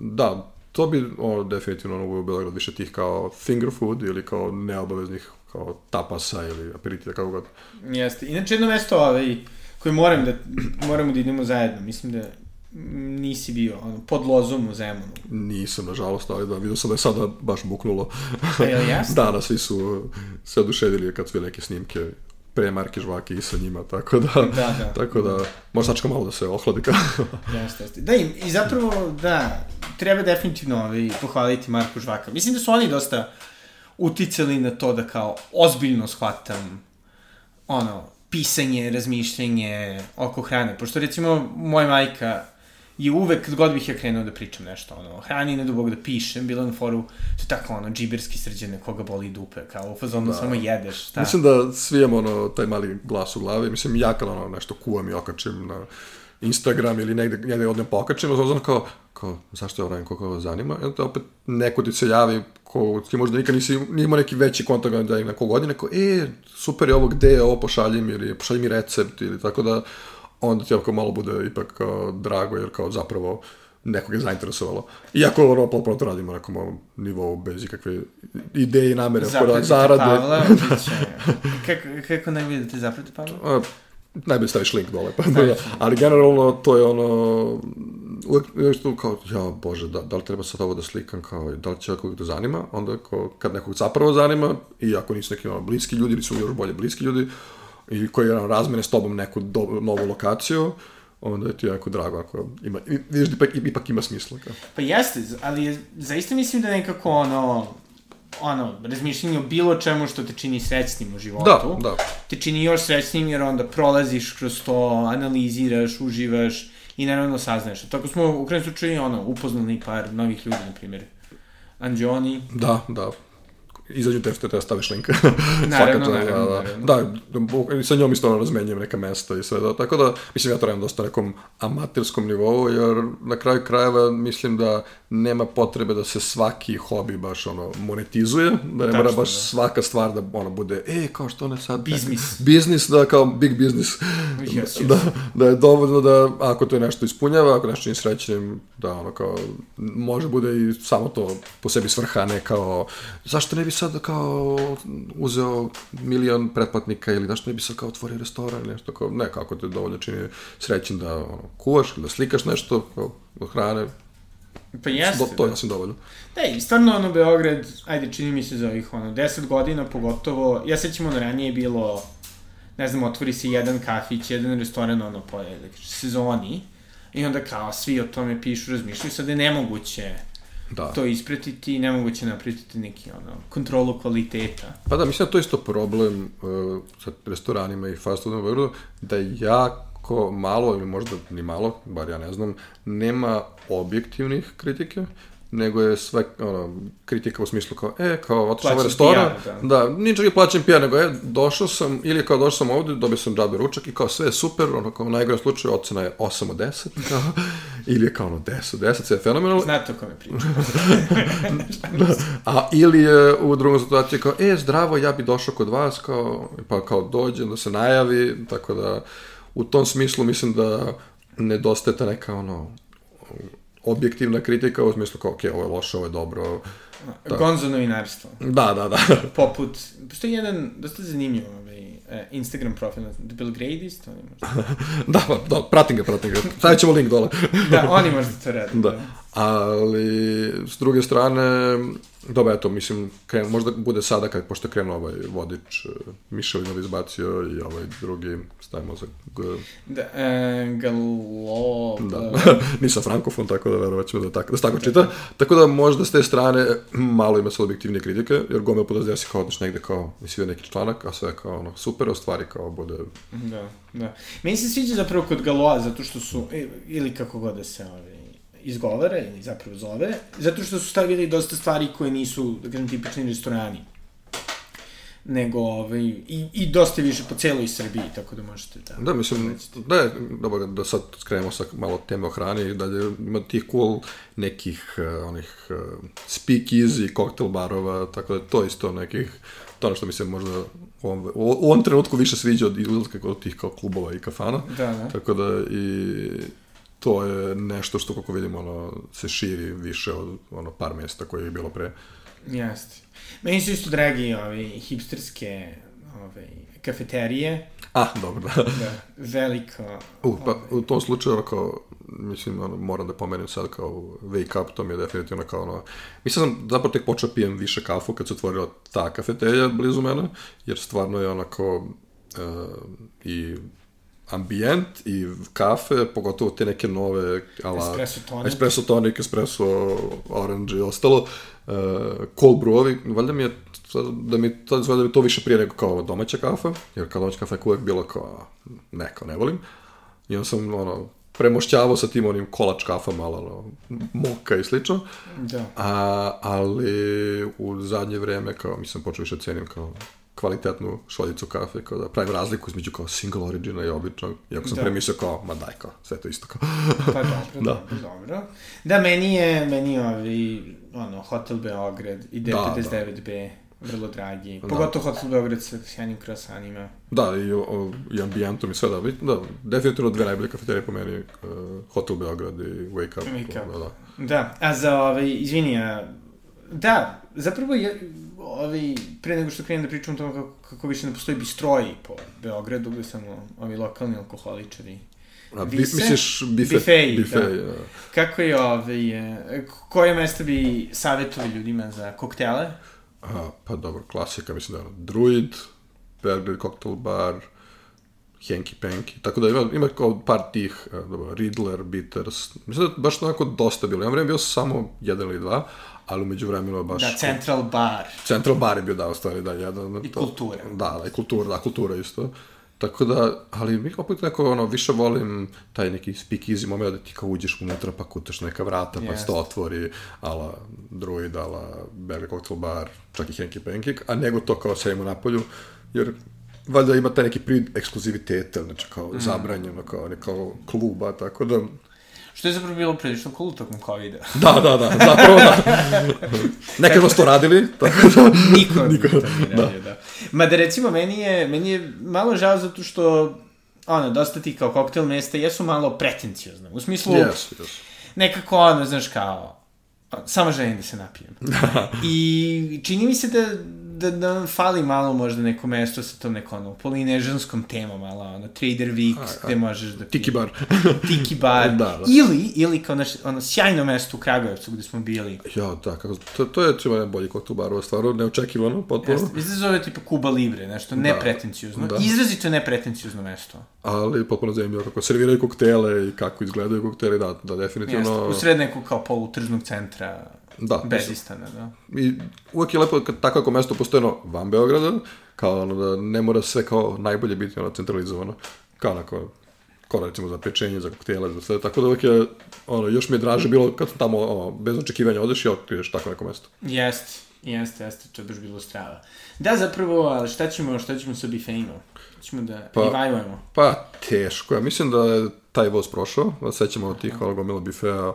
B: da, to bi ono, definitivno ono, u Beograd više tih kao finger food ili kao neobaveznih kao tapasa ili aperitiva, kako god.
A: Jeste. Inače jedno mesto ovaj, koje moram da, moramo da idemo zajedno, mislim da nisi bio, ono, pod lozom u Zemunu.
B: Nisam, nažalost, ali da, vidio sam da je sada baš buknulo.
A: A je jasno?
B: da, da, svi su se oduševili kad su neke snimke pre Marke Žvake i sa njima, tako da,
A: da, da.
B: tako da, možda sačka malo da se ohladi kao.
A: jeste, jeste. Da, i, i zapravo, da, treba definitivno ovaj, pohvaliti Marku Žvaka. Mislim da su oni dosta uticali na to da kao ozbiljno shvatam ono, pisanje, razmišljanje oko hrane. Pošto recimo moja majka i uvek god bih ja krenuo da pričam nešto, ono, hrani ne dubog da pišem, bilo na foru, to je tako, ono, džiberski srđene, koga boli dupe, kao u fazonu da. samo jedeš, šta?
B: Mislim da svi imamo, ono, taj mali glas u glavi, mislim, ja kad, ono, nešto kuvam i okačim na Instagram ili negde, negde odnem pokačim, ono, kao, kao, zašto ovo radim, koga ovo zanima, i onda opet neko ti se javi, ko ti možda nikad nisi, nije imao neki veći kontakt da je neko godine, kao, e, super je ovo, gde je ovo, pošalji ili pošalji mi recept, ili tako da, onda ti ako malo bude ipak kao drago, jer kao zapravo nekog je zainteresovalo. Iako ono potpuno to radimo na nekom nivou bez ikakve ideje i namere
A: oko zarade. Pavla, kako, kako najbolje da te zaprati Pavla?
B: najbolje staviš link dole, pa da, ali generalno to je ono, uvek, uvek tu kao, ja bože, da, da li treba sad ovo da slikam, kao, da li će nekog da zanima, onda kao, kad nekog zapravo zanima, i ako nisu neki ono, bliski ljudi, ili su još bolje bliski ljudi, i koji razmene s tobom neku do, novu lokaciju, onda je ti jako drago ako ima, vidiš da ipak, ipak ima smisla. Kao.
A: Pa jeste, ali zaista mislim da nekako ono, ono, razmišljanje o bilo čemu što te čini srećnim u životu,
B: da, da.
A: te čini još srećnim jer onda prolaziš kroz to, analiziraš, uživaš i naravno saznaješ. Tako smo u krajnjem slučaju ono, upoznali par novih ljudi, na primjer. Anđoni.
B: Da, da izađu te da staviš link.
A: naravno, da, naravno,
B: da, naravno. Da, da, sa njom isto razmenjujem neka mesta i sve da, tako da, mislim, ja to radim dosta nekom amaterskom nivou, jer na kraju krajeva mislim da nema potrebe da se svaki hobi baš ono monetizuje, da ne mora baš da. svaka stvar da ono bude, e, kao što ne sad...
A: Biznis.
B: Biznis, da, kao big business. Yes, yes. Da, da je dovoljno da, ako to je nešto ispunjava, ako nešto nije srećnim, da ono kao, može bude i samo to po sebi svrha, ne kao, zašto ne bi sad kao uzeo milion pretplatnika ili zašto ne bi sad kao otvorio restoran ili nešto kao, ne, kako te dovoljno čini srećen da ono, kuvaš ili da slikaš nešto, kao, hrane,
A: Pa jeste.
B: Do, to je da. dovoljno.
A: Da, i stvarno ono Beograd, ajde čini mi se za ovih ono, 10 godina pogotovo, ja sećam ono ranije je bilo, ne znam, otvori se jedan kafić, jedan restoran ono po sezoni i onda kao svi o tome pišu, razmišljaju, sad je nemoguće da. to ispratiti, nemoguće napraviti neki ono, kontrolu kvaliteta.
B: Pa da, mislim da to je isto problem uh, sa restoranima i fast foodom u Beogradu, da je jako malo, ili možda ni malo, bar ja ne znam, nema objektivnih kritike, nego je sve ono, kritika u smislu kao, e, kao, otišao ovaj restoran, PR, da. da, ničeg je plaćen PR, nego, e, došao sam, ili kao, došao sam ovde, dobio sam džabe ručak i kao, sve je super, ono, kao, u najgorem slučaju, ocena je 8 od 10, kao, ili je kao, ono, 10 od 10, sve je fenomenalno.
A: Znate o kome pričam.
B: da, a, ili je u drugom situaciji kao, e, zdravo, ja bi došao kod vas, kao, pa kao, dođem da se najavi, tako da, u tom smislu mislim da nedostaje ta neka, ono, objektivna kritika u smislu kao, ok, ovo je loše, ovo je dobro.
A: Da. Gonzo novinarstvo.
B: Da, da, da.
A: Poput, postoji jedan dosta zanimljiv ovaj, e, Instagram profil, The Bill Gradist, oni možda...
B: da, pa, da, pratim ga, pratim ga. Stavit ćemo link dole.
A: da, oni možda to rade.
B: Da. da. Ali, s druge strane, Dobro, eto, mislim, kren, možda bude sada, kad, pošto je krenuo ovaj vodič, uh, Mišelinov izbacio i ovaj drugi, stavimo za G...
A: Da, e, galo...
B: Da, nisam frankofon, tako da verovat ćemo da, tako, da se tako čita. Tako da možda s te strane malo ima sve objektivne kritike, jer gomel puta desi kao odeš negde kao, misli neki članak, a sve kao ono, super, a stvari kao bude...
A: Da, da. Meni se sviđa zapravo kod Galoa, zato što su, ili kako god da se, ovaj, izgovara ili zapravo zove, zato što su stavili dosta stvari koje nisu, da kažem, tipični restorani nego ovaj, i, i dosta više po celoj Srbiji, tako da možete da...
B: Da, mislim, da je, dobro, da sad skrenemo sa malo teme o hrani, da je, ima tih cool nekih uh, onih uh, speak easy koktel barova, tako da to isto nekih, to ono što mi se možda u ovom, u ovom trenutku više sviđa od izlazka kod tih kao klubova i kafana.
A: Da, da.
B: Tako da i to je nešto što, kako vidimo, ono, se širi više od ono, par mesta koje je bilo pre.
A: Jeste. Meni su isto dragi ovi hipsterske ove, kafeterije.
B: A, dobro, da.
A: da veliko.
B: U, pa, u tom slučaju, ako, mislim, ono, moram da pomenem sad kao wake up, to mi je definitivno kao ono, mislim sam zapravo tek počeo pijem više kafu kad se otvorila ta kafeterija blizu mene, jer stvarno je onako uh, i ambijent i kafe, pogotovo te neke nove
A: ala, espresso tonic,
B: espresso, tonic, espresso orange i ostalo, uh, cold brewovi, valjda mi je da mi to, da mi to više prije nego kao domaća kafa, jer kao domaća kafa je uvek bilo kao, ne, kao ne volim. I onda sam, ono, premošćavao sa tim onim kolač kafama, ono, moka i slično.
A: Da.
B: A, ali u zadnje vreme, kao, mislim, počeo više cenim kao kvalitetnu šoljicu kafe, kao da pravim razliku između kao single origina i običnog, iako sam da. premislio kao, ma daj kao, sve to isto kao.
A: pa dobro, da. dobro, dobro. Da, meni je, meni je ovi, ono, Hotel Beograd i D59B, da, da. vrlo dragi. Da. Pogotovo Hotel Beograd sa sjajnim krasanima.
B: Da, i, o, i ambijentom i sve, da, da, definitivno dve najbolje kafeterije po meni, uh, Hotel Beograd i Wake Up.
A: Wake Up. Da, da. da, a za, ovaj, izvini, a, da, zapravo je, ovi, pre nego što krenem da pričam o tome kako, kako više ne postoji bistroji po Beogradu, gde samo ovi lokalni alkoholičari
B: A, bi, misliš bife,
A: bifeji,
B: bifeji da.
A: da. Kako je ovaj, koje mesto bi savjetovali ljudima za koktele?
B: A, pa dobro, klasika, mislim da je Druid, Belgrade Cocktail Bar, Henky Panky, tako da ima, ima kao par tih, dobro, Riddler, Bitters, mislim da je baš onako dosta bilo, ja vreme bio samo jedan ili dva, ali umeđu vremenu je baš...
A: Da, Central Bar.
B: Central Bar je bio, da, u stvari, da, jedan...
A: I to, kultura.
B: Da, da, i kultura, da, kultura isto. Tako da, ali mi opet neko, ono, više volim taj neki speakeasy moment da ti kao uđeš unutra pa kutaš neka vrata pa yes. se to otvori, ala druid, ala Berry Cocktail Bar, čak i Henky Pancake, a nego to kao sedimo napolju, jer valjda ima taj neki prid ekskluziviteta, znači kao mm. zabranjeno, kao, kao kluba, tako da
A: Što je zapravo bilo prilično cool tokom COVID-a.
B: Da, da, da, zapravo da. Nekako ste to radili, tako da...
A: Niko, Niko to nije da. radio, da. da. Ma da recimo, meni je, meni je malo žao zato što ono, dosta ti kao koktel mesta jesu malo pretencijozne. U smislu,
B: yes, yes.
A: nekako ono, znaš, kao, samo želim da se napijem. I čini mi se da da, da nam fali malo možda neko mesto sa tom nekom ono, polinežanskom temom, malo ono, Trader Week, a, gde možeš da...
B: Tiki bar.
A: tiki bar. da, da. Ili, ili kao naš, ono, sjajno mesto u Kragujevcu gde smo bili.
B: Ja, da, kako, to, to je čima najbolji koktel bar, stvarno, neočekivano, potpuno. Jeste,
A: mislim da zove tipa Kuba Libre, nešto da, nepretencijuzno. Da. Izrazito nepretencijuzno mesto.
B: Ali potpuno zanimljivo kako serviraju koktele i kako izgledaju koktele, da, da, definitivno... Jeste,
A: u sred nekog kao polutržnog centra Da. Bezistana, da.
B: I uvek je lepo kad tako ako mesto postojeno van Beograda, kao ono da ne mora sve kao najbolje biti ono centralizovano. Kao onako, kao recimo za pečenje, za koktele, za sve, tako da uvek je, ono, još mi je draže bilo kad sam tamo, ono, bez očekivanja odeš i otkriješ tako neko mesto.
A: Jeste, jeste, jeste, to je baš bilo strava. Da, zapravo, ali šta ćemo, šta ćemo sa bifejima? Ćemo da pa, revajujemo?
B: Pa, teško. Ja mislim da je taj voz prošao, da sećamo od tih, ono, gomila bifeja,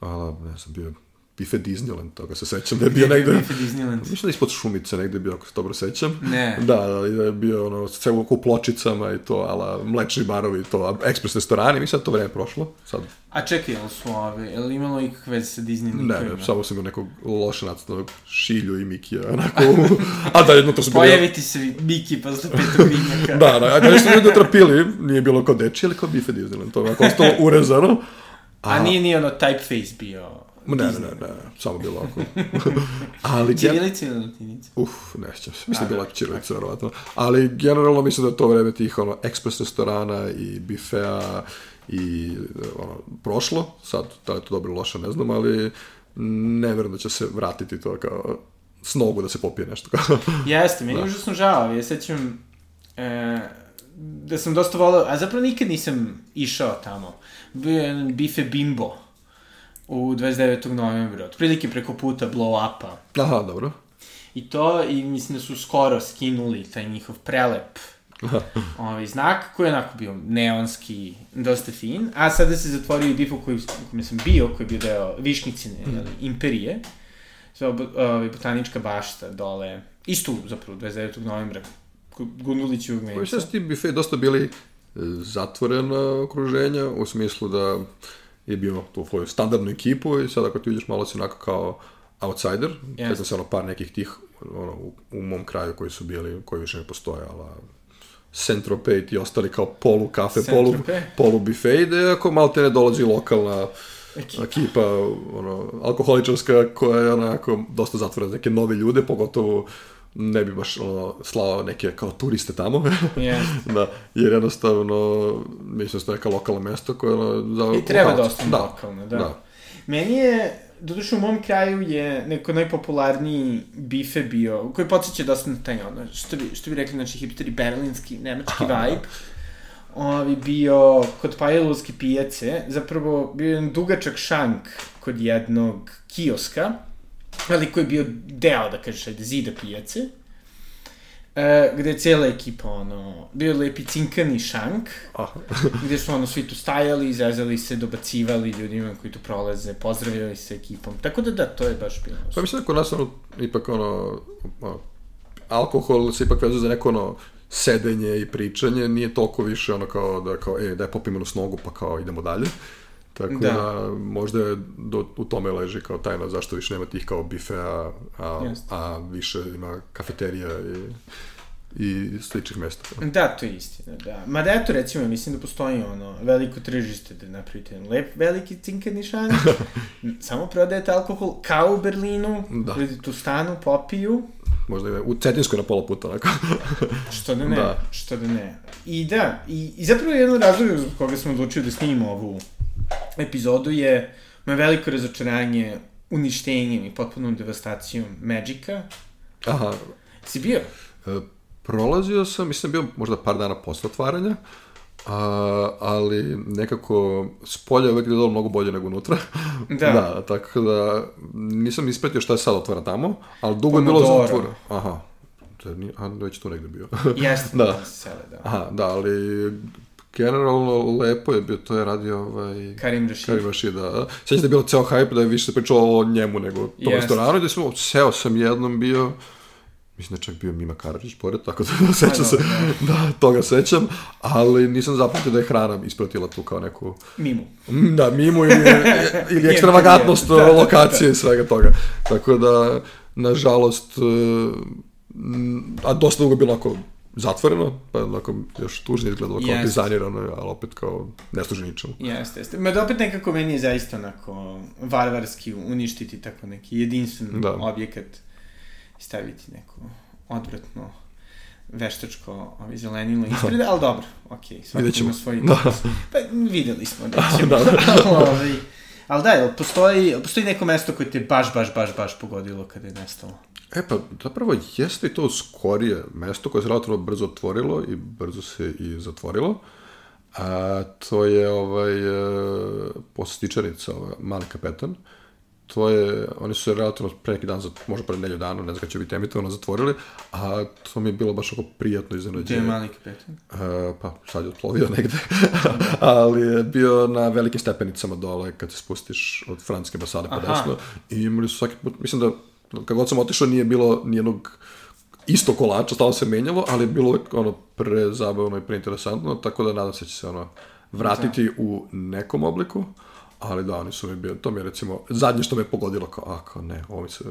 B: ali, ne znam, bio Bife Disneyland, toga se sećam da je bio negde...
A: Bife Disneyland.
B: Mislim da je ispod Šumice negde bio, ako se dobro sećam.
A: Ne.
B: Da, da, da je bio ono, celo oko pločicama i to, ala, mlečni barovi i to, ekspres restorani, mislim da to vreme prošlo, sad.
A: A čekaj, jel su ove, jel imalo ikakve veze sa Disney
B: Ne, ne, samo sam ga nekog loše nacrtanog šilju i Mikija, onako, a da jedno to su
A: bili... Pojaviti se Miki posle petog rinjaka.
B: da, da, a kada su ljudi trapili, nije bilo kao deči, ali kao Bife Disneyland, to je onako ostalo urezano.
A: A, a nije ni ono typeface bio
B: Ne, ne, ne, ne, samo bilo ovako. Ali...
A: Čirilica ili latinica?
B: Uf, ne sjećam se. Mislim da je bila čirilica, verovatno. Ali generalno mislim da je to vreme tih ono, ekspres restorana i bifea i ono, prošlo. Sad, da je to dobro loše, ne znam, ali ne verujem da će se vratiti to kao snogu da se popije nešto.
A: Jeste, meni je da. užasno žao. Ja sećam e, da sam dosta volao, a zapravo nikad nisam išao tamo. Bio je jedan bife bimbo u 29. novembra, otprilike preko puta blow upa.
B: Aha, dobro.
A: I to, i mislim da su skoro skinuli taj njihov prelep ovaj znak, koji je onako bio neonski, dosta fin, a sada se zatvorio i bifu koji, koji sam bio, koji je bio deo Višnjicine, mm. jeli, imperije, ovaj, botanička bašta dole, isto zapravo 29. novembra, Gundulićevog meca.
B: Koji su ti bife dosta bili e, zatvorena okruženja, u smislu da je bio tu svoju standardnu ekipu i sad ako ti vidiš malo si onako kao outsider, yes. sam se ono par nekih tih ono, u, u mom kraju koji su bili, koji više ne postoje, ali Centropate i ostali kao polu kafe, polu, polu bife, gde ako malo te ne dolazi lokalna ekipa, ekipa ono, alkoholičarska koja je onako dosta zatvorena neke nove ljude, pogotovo ne bi baš ono, slao neke kao turiste tamo.
A: yeah.
B: da, jer jednostavno, mislim da je neka lokalna mesto koje ono,
A: za... I treba da ostane da, lokalno, da. da. Meni je, doduše u mom kraju je neko najpopularniji bife bio, koji podsjeća dosta na taj ono, što bi, što bi rekli, znači hipsteri, berlinski, nemački Aha, vibe. Ovi bio kod Pajelovske pijace, zapravo bio jedan dugačak šank kod jednog kioska, ali koji je bio deo, da kažeš, ajde, zida pijace, e, gde je cijela ekipa, ono, bio lepi cinkani šank, gde su, ono, svi tu stajali, izrezali se, dobacivali ljudima koji tu prolaze, pozdravljali se ekipom, tako da da, to je baš bilo.
B: Pa mislim da kod nas, ono, ipak, ono, ono alkohol se ipak vezuje za neko, ono, sedenje i pričanje, nije toliko više ono kao da, kao, e, daj popimo na snogu, pa kao idemo dalje. Tako da, da možda je do, u tome leži kao tajna zašto više nema tih kao bifea, a, a više ima kafeterija i i sličnih mesta.
A: Da, to je istina, da. Ma da eto, recimo, mislim da postoji ono, veliko tržište da napravite jedan lep, veliki cinkani šank, samo prodajete alkohol kao u Berlinu, da. ljudi tu stanu, popiju.
B: Možda je u Cetinskoj na pola puta, onako.
A: što da ne, da. što da ne. I da, i, i zapravo jedan razlog zbog koga smo odlučili da snimimo ovu epizodu je moje veliko razočaranje uništenjem i potpunom devastacijom Magica.
B: Aha.
A: Si bio?
B: E, prolazio sam, mislim bio možda par dana posle otvaranja, a, ali nekako s polja uvek bilo mnogo bolje nego unutra.
A: Da.
B: da, tako da nisam ispratio šta je sad otvara tamo, ali dugo je bilo zatvora. Aha, to je, a, već tu negde bio.
A: Jeste, da. Sele, da.
B: Aha, da, ali generalno lepo je bio, to je radio ovaj...
A: Karim Rashid.
B: Karim Rashid, da. Sjećam da je bilo ceo hype da je više se pričalo o njemu nego o tom restoranu da smo, seo sam jednom bio, mislim da čak bio Mima Karadžić pored, tako da sećam se, da, toga sećam, ali nisam zapamtio da je hrana ispratila tu kao neku,
A: Mimu.
B: Da, mimu ili, ili ekstravagatnost
A: da, da, da.
B: lokacije i svega toga. Tako da, nažalost, a dosta dugo bilo onako zatvoreno, pa onako još tužnije izgledalo kao
A: Jeste.
B: dizajnirano, ali opet kao ne služi ničemu.
A: Jeste, jeste. Ma da opet nekako meni je zaista onako varvarski uništiti tako neki jedinstven
B: Da.
A: objekat i staviti neko odvratno veštačko ovaj, zelenilo ispred, ali dobro, okej, okay,
B: ćemo.
A: ima svoj
B: Da.
A: Pa videli smo da ćemo.
B: Da, da.
A: ovaj, ali da, postoji, postoji neko mesto koje te baš, baš, baš, baš pogodilo kada je nestalo?
B: E pa, zapravo jeste to skorije mesto koje se relativno brzo otvorilo i brzo se i zatvorilo. A, to je ovaj, e, postičanica, ovaj, mali kapetan. To je, oni su relativno pre neki dan, možda pre nedelju dana, ne znam kada će biti emitovano, zatvorili, a to mi je bilo baš oko prijatno
A: Gde je
B: iznenađenje.
A: mali kapetan?
B: E, pa sad je otplovio negde, ali je bio na velikim stepenicama dole kad se spustiš od francuske ambasade pa desno i imali su svaki put, mislim da kad god sam otišao nije bilo nijednog isto kolača, stalno se menjalo, ali je bilo ono prezabavno i preinteresantno, tako da nadam se da će se ono vratiti u nekom obliku, ali da, oni su mi bio, to mi je recimo zadnje što me pogodilo, kao, a, kao ne, ovo mi se...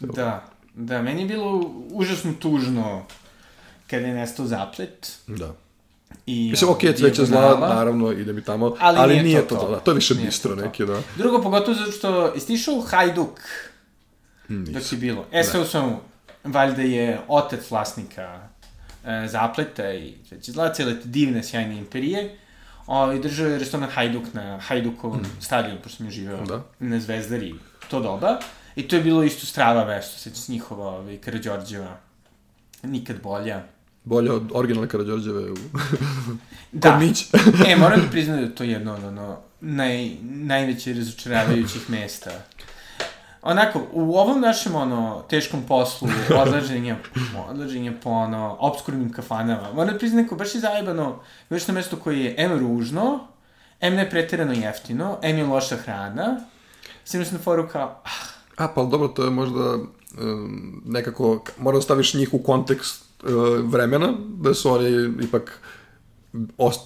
A: Da, da, meni je bilo užasno tužno kada je nestao zaplet.
B: da.
A: I,
B: Mislim, okej,
A: ovaj,
B: cveće zla, naravno, ide mi tamo,
A: Ali
B: ali,
A: nije
B: nije,
A: to
B: to,
A: to.
B: da, to je više bistro
A: to
B: neki, da.
A: Drugo, pogotovo zato što jeste išao u Hajduk dok
B: Nisam.
A: je bilo. E, sve u svemu, valjda je otac vlasnika e, zapleta i sveće zla, cele te divne, sjajne imperije. O, držao je restoran Hajduk na Hajdukovom stadionu, pošto sam je živeo
B: Mm. Da.
A: na Zvezdari to doba. I to je bilo isto strava mesto, sveće s njihova ovaj, Karadžorđeva. Nikad bolja.
B: Bolje od originalne Karadžorđeve u...
A: Da. E, moram da priznam da je to jedno od ono, naj, najveće razočaravajućih mesta. Onako, u ovom našem ono, teškom poslu, odlaženja, odlaženja po ono, obskurnim kafanama, moram da priznam neko, baš je zajebano, baš na mesto koje je M ružno, M ne preterano jeftino, M je loša hrana, sam sam na foru kao, ah,
B: A, pa dobro, to je možda um, nekako, mora da staviš njih u kontekst uh, vremena, da su oni ipak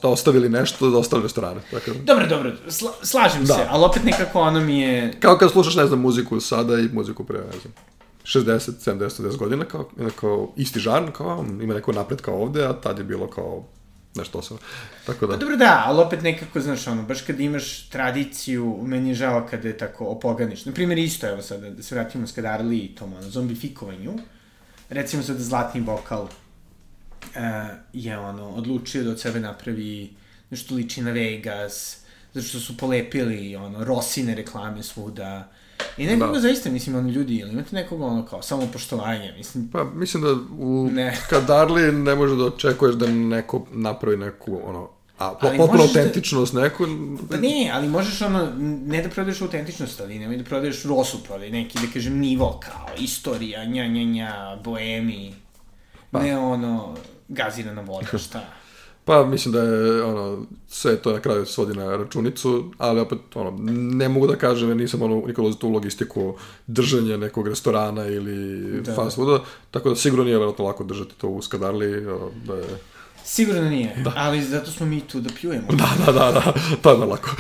B: ostavili nešto da ostali restorane. Tako. da.
A: dobro, dobro, sla, slažem
B: Da.
A: se, ali opet nekako ono mi je,
B: Kao kad slušaš, ne znam, muziku sada i muziku pre, ne znam, 60, 70, 10 godina, kao, kao isti žan, kao ima neko napred kao ovde, a tad je bilo kao nešto osnovno. Tako da,
A: Pa dobro da, ali opet nekako, znaš, ono, baš kad imaš tradiciju, meni je žao kada je tako opoganiš. Naprimjer, isto, evo sada, da se vratimo s Kadarli i tom, ono, zombifikovanju. Recimo sada Zlatni bokal e, je, ono, odlučio da od sebe napravi nešto liči na Vegas, zato što su polepili, ono, Rosine reklame svuda. I nekako
B: Da.
A: zaista, mislim, ono, ljudi, ili imate nekog, ono, kao, samopoštovanje, mislim,
B: Pa, mislim da u
A: Ne.
B: Kadarli ne može da očekuješ da neko napravi neku, ono, a, po, potpuno
A: da-
B: autentičnost neku.
A: Pa ne, ali možeš ono, ne da prodaješ autentičnost, ali nemoj da prodaješ rosu, prodaj neki, da kažem, nivo, kao istorija, nja, nja, nja, boemi, pa. ne ono, gazirana voda, šta.
B: Pa mislim da je ono sve to na kraju svodi na računicu, ali opet ono ne mogu da kažem jer nisam ono nikad u tu logistiku držanja nekog restorana ili
A: Da.
B: da. fast fooda, tako da sigurno nije verovatno lako držati to u Skadarli, ono, da je
A: Sigurno nije, da. ali zato smo mi tu da pljujemo.
B: Da, da, da, da, to je lako.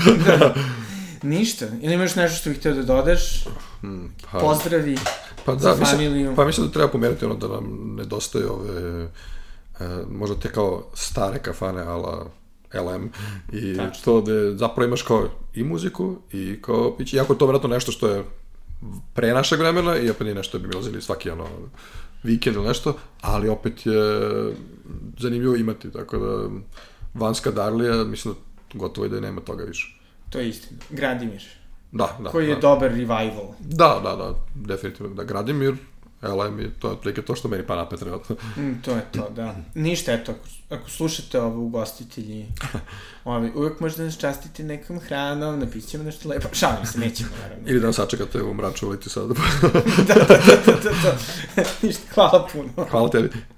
A: Ništa, ili imaš nešto što bih htio da dodaš?
B: pa,
A: Pozdravi.
B: Pa da,
A: familiju.
B: mislim, pa mislim da treba pomenuti ono da nam nedostaje ove e, možda te kao stare kafane ala LM i
A: Tačno.
B: to da zapravo imaš kao i muziku i kao piće, iako je to vjerojatno nešto što je pre našeg vremena i opet nije nešto bi mi ulazili svaki ono vikend ili nešto, ali opet je zanimljivo imati, tako da Vanska Darlija, mislim da gotovo i da nema toga više.
A: To je istina. Gradimir,
B: Da, da.
A: koji je
B: da.
A: dobar revival.
B: Da, da, da, definitivno. Da, Gradimir, LM i to je otprilike to što meni pa napet trenutno.
A: Mm, to je to, da. Ništa, eto, ako, ako slušate ovo ugostitelji, ovi, uvek možete nas častiti nekom hranom, napisat ćemo nešto lepo. Šalim se, nećemo, naravno.
B: Ili da nas sačekate u mraču ulici sad.
A: da, da, da, da, da. Ništa, hvala puno.
B: Hvala tebi.